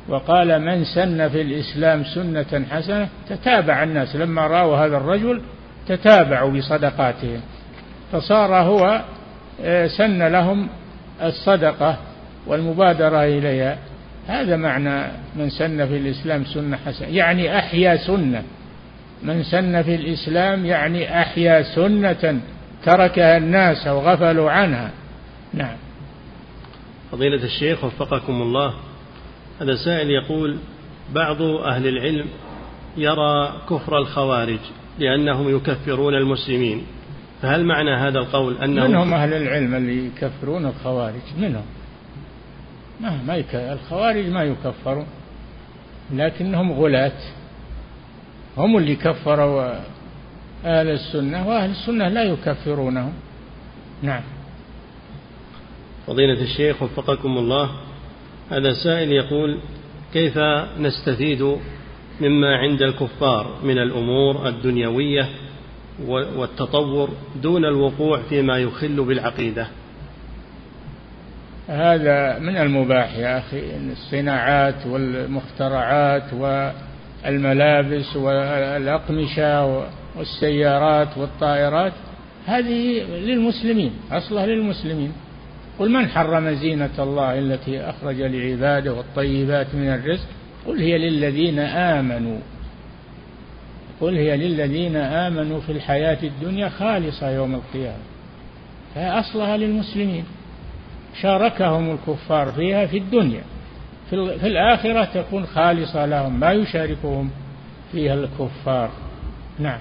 [SPEAKER 2] وقال من سن في الإسلام سنة حسنة تتابع الناس. لما رأوا هذا الرجل تتابعوا بصدقاتهم. فصار هو آه، سن لهم الصدقة والمبادرة إليها. هذا معنى من سن في الإسلام سنة حسنة يعني أحيا سنة. من سن في الإسلام يعني أحيا سنة تركها الناس أو غفلوا عنها. نعم.
[SPEAKER 1] فضيلة الشيخ وفقكم الله هذا سائل يقول بعض أهل العلم يرى كفر الخوارج لأنهم يكفرون المسلمين فهل معنى هذا القول أنهم
[SPEAKER 2] منهم أهل العلم اللي يكفرون الخوارج؟ منهم ما ما يك... الخوارج ما يكفرون لكنهم غلاة. هم اللي كفروا أهل السنة وأهل السنة لا يكفرونهم. نعم.
[SPEAKER 1] فضيلة الشيخ وفقكم الله هذا سائل يقول كيف نستفيد مما عند الكفار من الأمور الدنيوية والتطور دون الوقوع فيما يخل بالعقيدة؟
[SPEAKER 2] هذا من المباح يا أخي الصناعات والمخترعات والملابس والأقمشة والسيارات والطائرات هذه للمسلمين أصلها للمسلمين. قل من حرم زينة الله التي أخرج لعباده والطيبات من الرزق؟ قل هي للذين آمنوا. قل هي للذين آمنوا في الحياة الدنيا خالصة يوم القيامة. فأصلها للمسلمين. شاركهم الكفار فيها في الدنيا. في الآخرة تكون خالصة لهم ما يشاركهم فيها الكفار. نعم.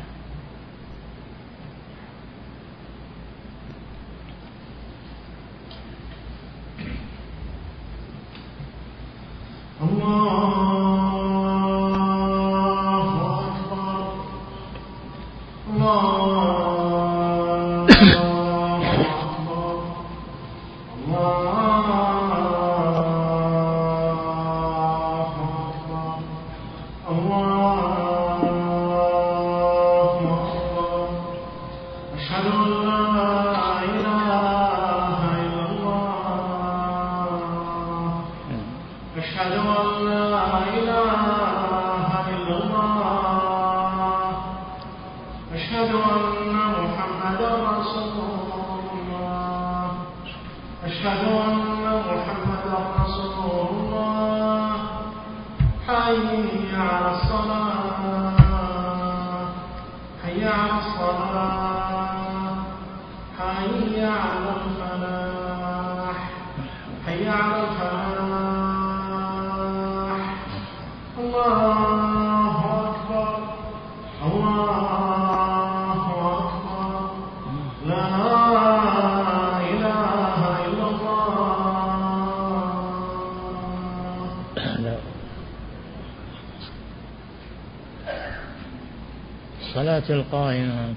[SPEAKER 2] القائمة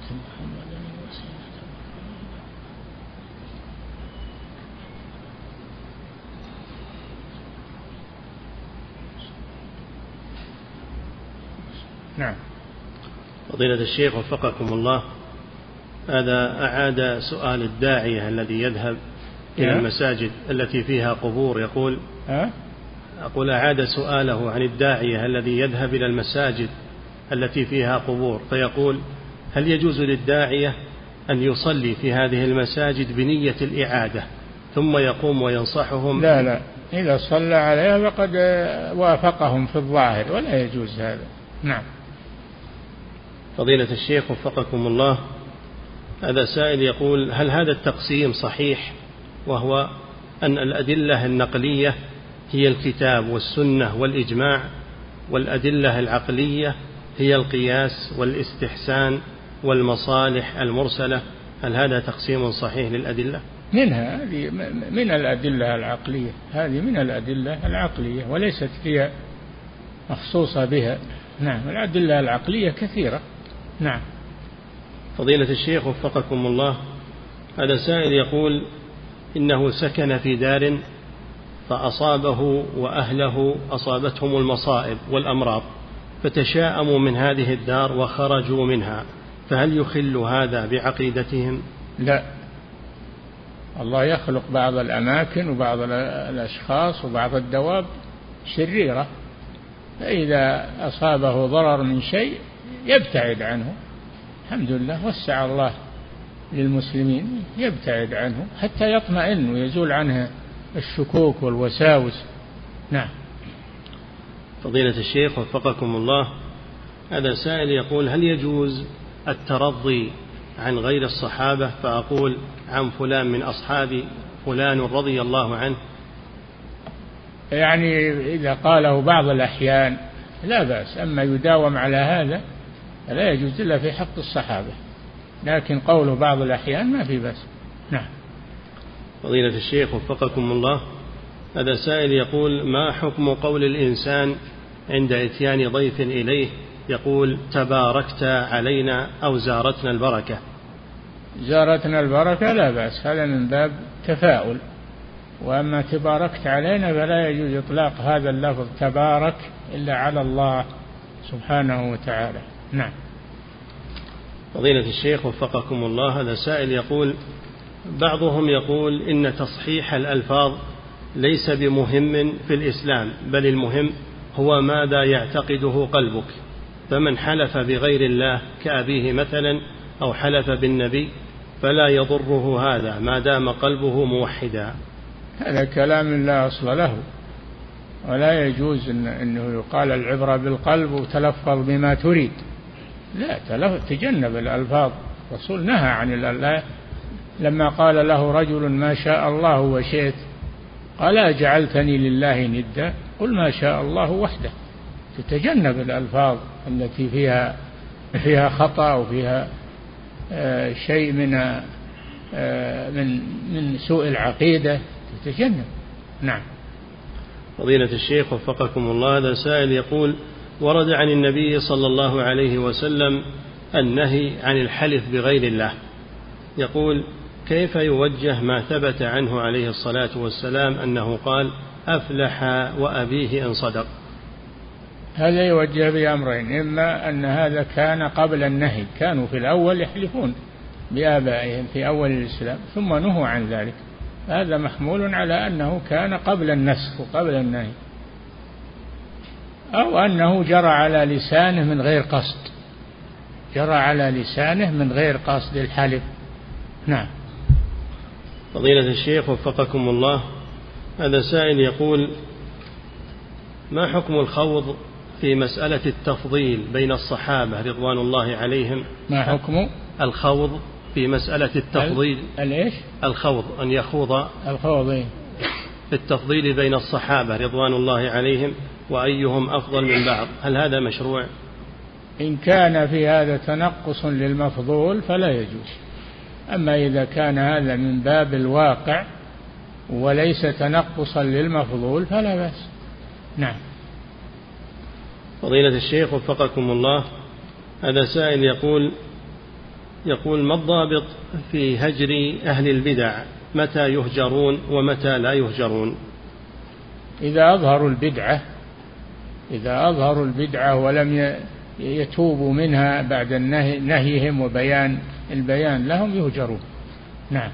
[SPEAKER 2] نعم
[SPEAKER 1] فضيلة الشيخ وفقكم الله هذا أعاد سؤال الداعية الذي يذهب إلى نعم. المساجد التي فيها قبور يقول؟ أقول أعاد سؤاله عن الداعية الذي يذهب إلى المساجد التي فيها قبور فيقول هل يجوز للداعية أن يصلي في هذه المساجد بنية الإعادة ثم يقوم وينصحهم؟
[SPEAKER 2] لا لا. إذا صلى عليها فقد وافقهم في الظاهر ولا يجوز هذا. نعم.
[SPEAKER 1] فضيلة الشيخ وفقكم الله هذا سائل يقول هل هذا التقسيم صحيح؟ وهو أن الأدلة النقلية هي الكتاب والسنة والإجماع والأدلة العقلية هي القياس والاستحسان والمصالح المرسلة. هل هذا تقسيم صحيح للأدلة؟
[SPEAKER 2] منها هذه؟ من الأدلة العقلية. هذه من الأدلة العقلية وليست هي مخصوصة بها. نعم الأدلة العقلية كثيرة. نعم.
[SPEAKER 1] فضيلة الشيخ وفقكم الله هذا سائل يقول إنه سكن في دار فأصابه وأهله أصابتهم المصائب والأمراض. فتشاءموا من هذه الدار وخرجوا منها فهل يخل هذا بعقيدتهم؟
[SPEAKER 2] لا. الله يخلق بعض الأماكن وبعض الأشخاص وبعض الدواب شريرة فإذا أصابه ضرر من شيء يبتعد عنه. الحمد لله وسع الله للمسلمين يبتعد عنه حتى يطمئن ويزول عنه الشكوك والوساوس. نعم.
[SPEAKER 1] فضيلة الشيخ وفقكم الله. هذا سائل يقول هل يجوز الترضي عن غير الصحابة؟ فأقول عن فلان من أصحابي فلان رضي الله عنه.
[SPEAKER 2] يعني إذا قاله بعض الأحيان لا بأس أما يداوم على هذا فلا يجوز إلا في حق الصحابة. لكن قوله بعض الأحيان ما في بأس. نعم.
[SPEAKER 1] فضيلة الشيخ وفقكم الله. هذا سائل يقول ما حكم قول الإنسان عند إتيان ضيف إليه يقول تباركت علينا أو زارتنا البركة.
[SPEAKER 2] زارتنا البركة لا بأس هذا من باب تفاؤل. وأما تباركت علينا فلا يجوز إطلاق هذا اللفظ تبارك إلا على الله سبحانه وتعالى. نعم.
[SPEAKER 1] فضيلة الشيخ وفقكم الله هذا سائل يقول بعضهم يقول إن تصحيح الألفاظ ليس بمهم في الإسلام بل المهم هو ماذا يعتقده قلبك؟ فمن حلف بغير الله كأبيه مثلا أو حلف بالنبي فلا يضره هذا ما دام قلبه موحدا.
[SPEAKER 2] هذا كلام لا أصل له ولا يجوز إن أنه يقال العبرة بالقلب وتلفظ بما تريد. لا تجنب الألفاظ. الرسول نهى عن الألفاظ لما قال له رجل ما شاء الله وشئت قال أجعلتني لله ندا؟ قل ما شاء الله وحده. تتجنب الألفاظ التي فيها فيها خطأ وفيها آه، شيء من آه، من من سوء العقيدة. تتجنب. نعم.
[SPEAKER 1] فضيلة الشيخ وفقكم الله هذا سائل يقول ورد عن النبي صلى الله عليه وسلم النهي عن الحلف بغير الله. يقول كيف يوجه ما ثبت عنه عليه الصلاة والسلام أنه قال أفلح وأبيه إن صدق.
[SPEAKER 2] هذا يوجه بأمرين إما أن هذا كان قبل النهي كانوا في الأول يحلفون بآبائهم في أول الإسلام ثم نهوا عن ذلك. هذا محمول على أنه كان قبل النسخ وقبل النهي. أو أنه جرى على لسانه من غير قصد. جرى على لسانه من غير قصد الحلف. نعم.
[SPEAKER 1] فضيلة الشيخ وفقكم الله. هذا سائل يقول ما حكم الخوض في مسألة التفضيل بين الصحابة رضوان الله عليهم؟
[SPEAKER 2] ما حكم؟
[SPEAKER 1] الخوض في مسألة التفضيل.
[SPEAKER 2] الإيش
[SPEAKER 1] الخوض أن يخوض
[SPEAKER 2] الخوض إيه؟
[SPEAKER 1] في التفضيل بين الصحابة رضوان الله عليهم وأيهم أفضل من بعض. هل هذا مشروع؟
[SPEAKER 2] إن كان في هذا تنقص للمفضول فلا يجوز. أما إذا كان هذا من باب الواقع وليس تنقصا للمفضول فلا بأس. نعم.
[SPEAKER 1] فضيلة الشيخ وفقكم الله هذا سائل يقول يقول ما الضابط في هجر أهل البدع؟ متى يهجرون ومتى لا يهجرون؟
[SPEAKER 2] إذا أظهروا البدعة إذا أظهروا البدعة ولم يتوبوا منها بعد النهي نهيهم وبيان البيان لهم يهجرون. نعم.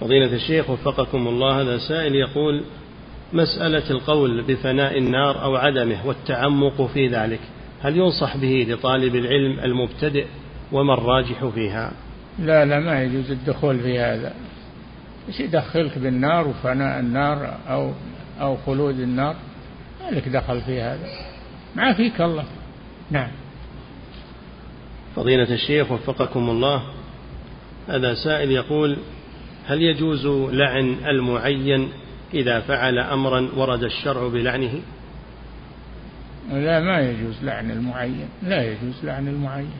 [SPEAKER 1] فضيلة الشيخ وفقكم الله هذا سائل يقول مسألة القول بفناء النار أو عدمه والتعمق في ذلك هل ينصح به لطالب العلم المبتدئ وما الراجح فيها؟
[SPEAKER 2] لا لا ما يجوز الدخول في هذا. إيش يدخلك بالنار وفناء النار أو أو خلود النار؟ ما لك دخل في هذا. ما فيك الله. نعم.
[SPEAKER 1] فضيلة الشيخ وفقكم الله هذا سائل يقول هل يجوز لعن المعين إذا فعل أمرا ورد الشرع بلعنه؟
[SPEAKER 2] لا ما يجوز لعن المعين لا يجوز لعن المعين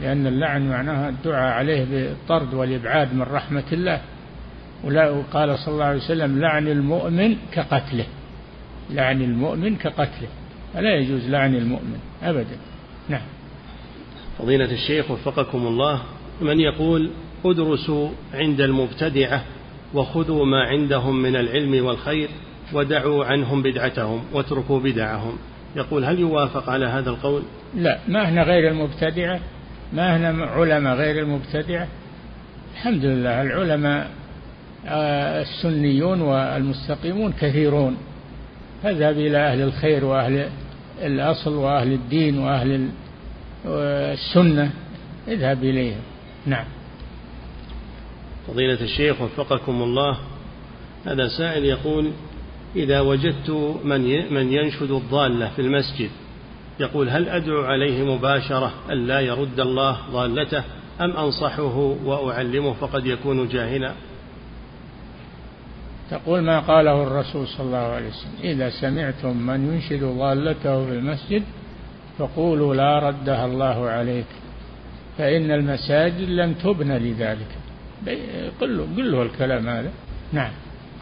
[SPEAKER 2] لأن اللعن معناها الدعاء عليه بالطرد والإبعاد من رحمة الله. ولا قال صلى الله عليه وسلم لعن المؤمن كقتله لعن المؤمن كقتله. فلا يجوز لعن المؤمن أبدا. نعم.
[SPEAKER 1] فضيلة الشيخ وفقكم الله من يقول ادرسوا عند المبتدعة وخذوا ما عندهم من العلم والخير ودعوا عنهم بدعتهم واتركوا بدعهم. يقول هل يوافق على هذا القول؟
[SPEAKER 2] لا ما إحنا غير المبتدعة ما إحنا علماء غير المبتدعة. الحمد لله العلماء آه، السنيون والمستقيمون كثيرون. فاذهب إلى أهل الخير وأهل الأصل وأهل الدين وأهل السنة. اذهب إليهم. نعم.
[SPEAKER 1] فضيلة الشيخ وفقكم الله هذا سائل يقول إذا وجدت من من ينشد الضالة في المسجد يقول هل أدعو عليه مباشرة أن لا يرد الله ضالته أم أنصحه وأعلمه فقد يكون جاهلا؟
[SPEAKER 2] تقول ما قاله الرسول صلى الله عليه وسلم إذا سمعتم من ينشد ضالته في المسجد فقولوا لا ردها الله عليك فإن المساجد لم تبنى لذلك. قل له, قل له الكلام هذا. نعم.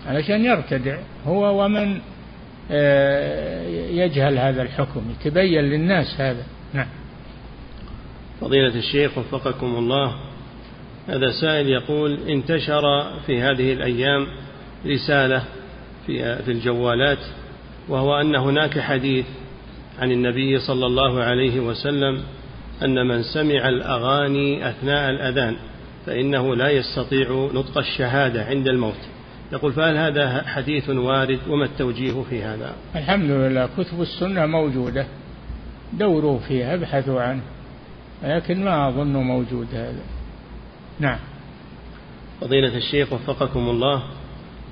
[SPEAKER 2] علشان يرتدع هو ومن آه، يجهل هذا الحكم يتبين للناس هذا. نعم.
[SPEAKER 1] فضيلة الشيخ وفقكم الله هذا سائل يقول انتشر في هذه الأيام رسالة في في الجوالات وهو أن هناك حديث عن النبي صلى الله عليه وسلم أن من سمع الأغاني أثناء الأذان. فإنه لا يستطيع نطق الشهادة عند الموت. يقول فهل هذا حديث وارد؟ وما التوجيه في هذا؟
[SPEAKER 2] الحمد لله كتب السنة موجودة دوروا فيها ابحثوا عنه لكن ما أظن موجود هذا. نعم.
[SPEAKER 1] فضيلة الشيخ وفقكم الله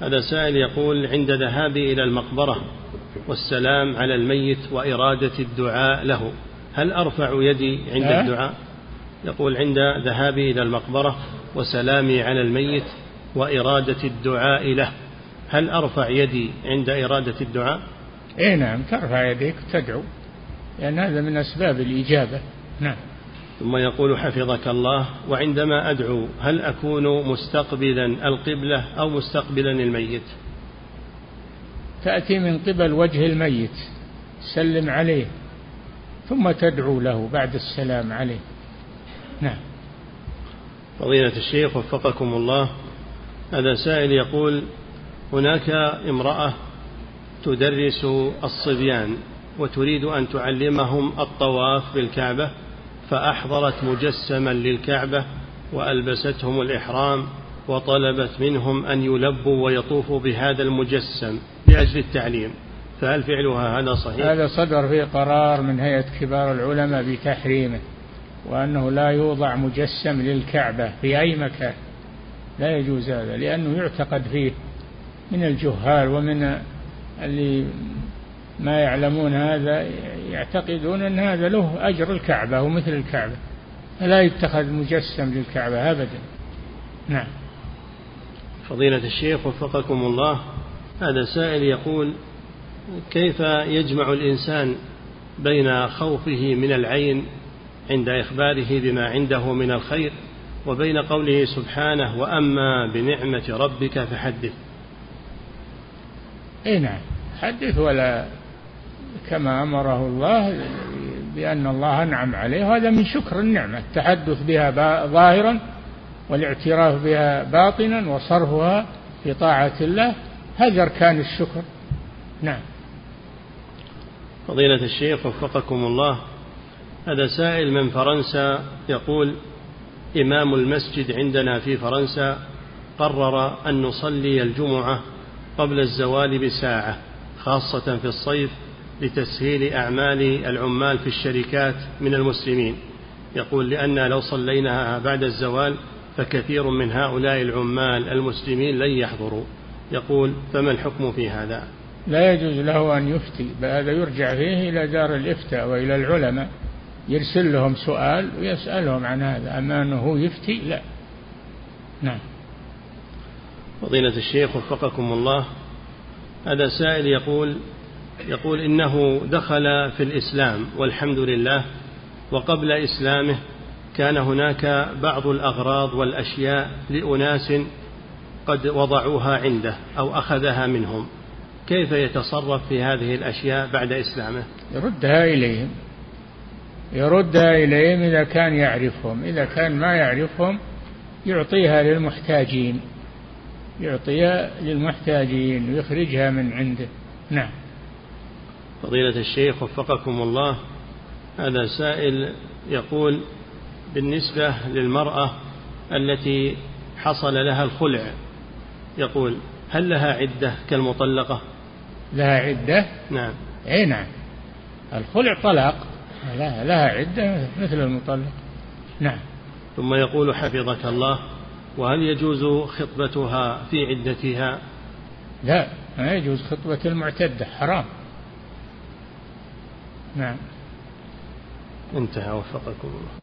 [SPEAKER 1] هذا سائل يقول عند ذهابي إلى المقبرة والسلام على الميت وإرادة الدعاء له هل أرفع يدي عند الدعاء؟ يقول عند ذهابي إلى المقبرة وسلامي على الميت وإرادة الدعاء له. هل أرفع يدي عند إرادة الدعاء؟
[SPEAKER 2] إيه نعم ترفع يديك تدعو لأن هذا من أسباب الإجابة. نعم.
[SPEAKER 1] ثم يقول حفظك الله وعندما أدعو هل أكون مستقبلا القبلة أو مستقبلا الميت؟
[SPEAKER 2] تأتي من قبل وجه الميت سلم عليه ثم تدعو له بعد السلام عليه. نعم.
[SPEAKER 1] فضيلة الشيخ وفقكم الله هذا سائل يقول هناك امرأة تدرس الصبيان وتريد أن تعلمهم الطواف بالكعبة فأحضرت مجسما للكعبة وألبستهم الإحرام وطلبت منهم أن يلبوا ويطوفوا بهذا المجسم لأجل التعليم. فهل فعلها هذا صحيح؟
[SPEAKER 2] هذا صدر فيه قرار من هيئة كبار العلماء بتحريمه. وأنه لا يوضع مجسم للكعبة في أي مكان. لا يجوز هذا لأنه يعتقد فيه من الجهال ومن اللي ما يعلمون هذا يعتقدون أن هذا له أجر الكعبة ومثل الكعبة. فلا يتخذ مجسم للكعبة أبدا. نعم.
[SPEAKER 1] فضيلة الشيخ وفقكم الله هذا سائل يقول كيف يجمع الإنسان بين خوفه من العين عند إخباره بما عنده من الخير وبين قوله سبحانه وأما بنعمة ربك فحدث.
[SPEAKER 2] اي نعم. حدث ولا كما أمره الله بأن الله أنعم عليه. وهذا من شكر النعمة. التحدث بها ظاهرا والاعتراف بها باطنا وصرفها في طاعة الله هذا أركان الشكر. نعم.
[SPEAKER 1] فضيلة الشيخ وفقكم الله هذا سائل من فرنسا يقول إمام المسجد عندنا في فرنسا قرر أن نصلي الجمعة قبل الزوال بساعة خاصة في الصيف لتسهيل أعمال العمال في الشركات من المسلمين. يقول لأن لو صليناها بعد الزوال فكثير من هؤلاء العمال المسلمين لن يحضروا. يقول فما الحكم في هذا؟
[SPEAKER 2] لا يجوز له أن يفتي هذا يرجع فيه إلى دار الإفتاء وإلى العلماء. يرسل لهم سؤال ويسألهم عن هذا. أما أنه يفتي؟ لا. نعم.
[SPEAKER 1] فضيلة الشيخ وفقكم الله هذا سائل يقول يقول إنه دخل في الإسلام والحمد لله وقبل إسلامه كان هناك بعض الأغراض والأشياء لأناس قد وضعوها عنده أو أخذها منهم. كيف يتصرف في هذه الأشياء بعد إسلامه؟
[SPEAKER 2] يردها إليهم. يردها إليهم إذا كان يعرفهم إذا كان ما يعرفهم يعطيها للمحتاجين يعطيها للمحتاجين ويخرجها من عنده. نعم.
[SPEAKER 1] فضيلة الشيخ وفقكم الله هذا سائل يقول بالنسبة للمرأة التي حصل لها الخلع يقول هل لها عدة كالمطلقة؟
[SPEAKER 2] لها عدة؟
[SPEAKER 1] نعم.
[SPEAKER 2] أي نعم. الخلع طلاق. لها, لها عدة مثل المطلق. نعم.
[SPEAKER 1] ثم يقول حفظك الله وهل يجوز خطبتها في عدتها؟
[SPEAKER 2] لا ما يجوز خطبة المعتدة حرام. نعم.
[SPEAKER 1] انتهى وفقكم الله.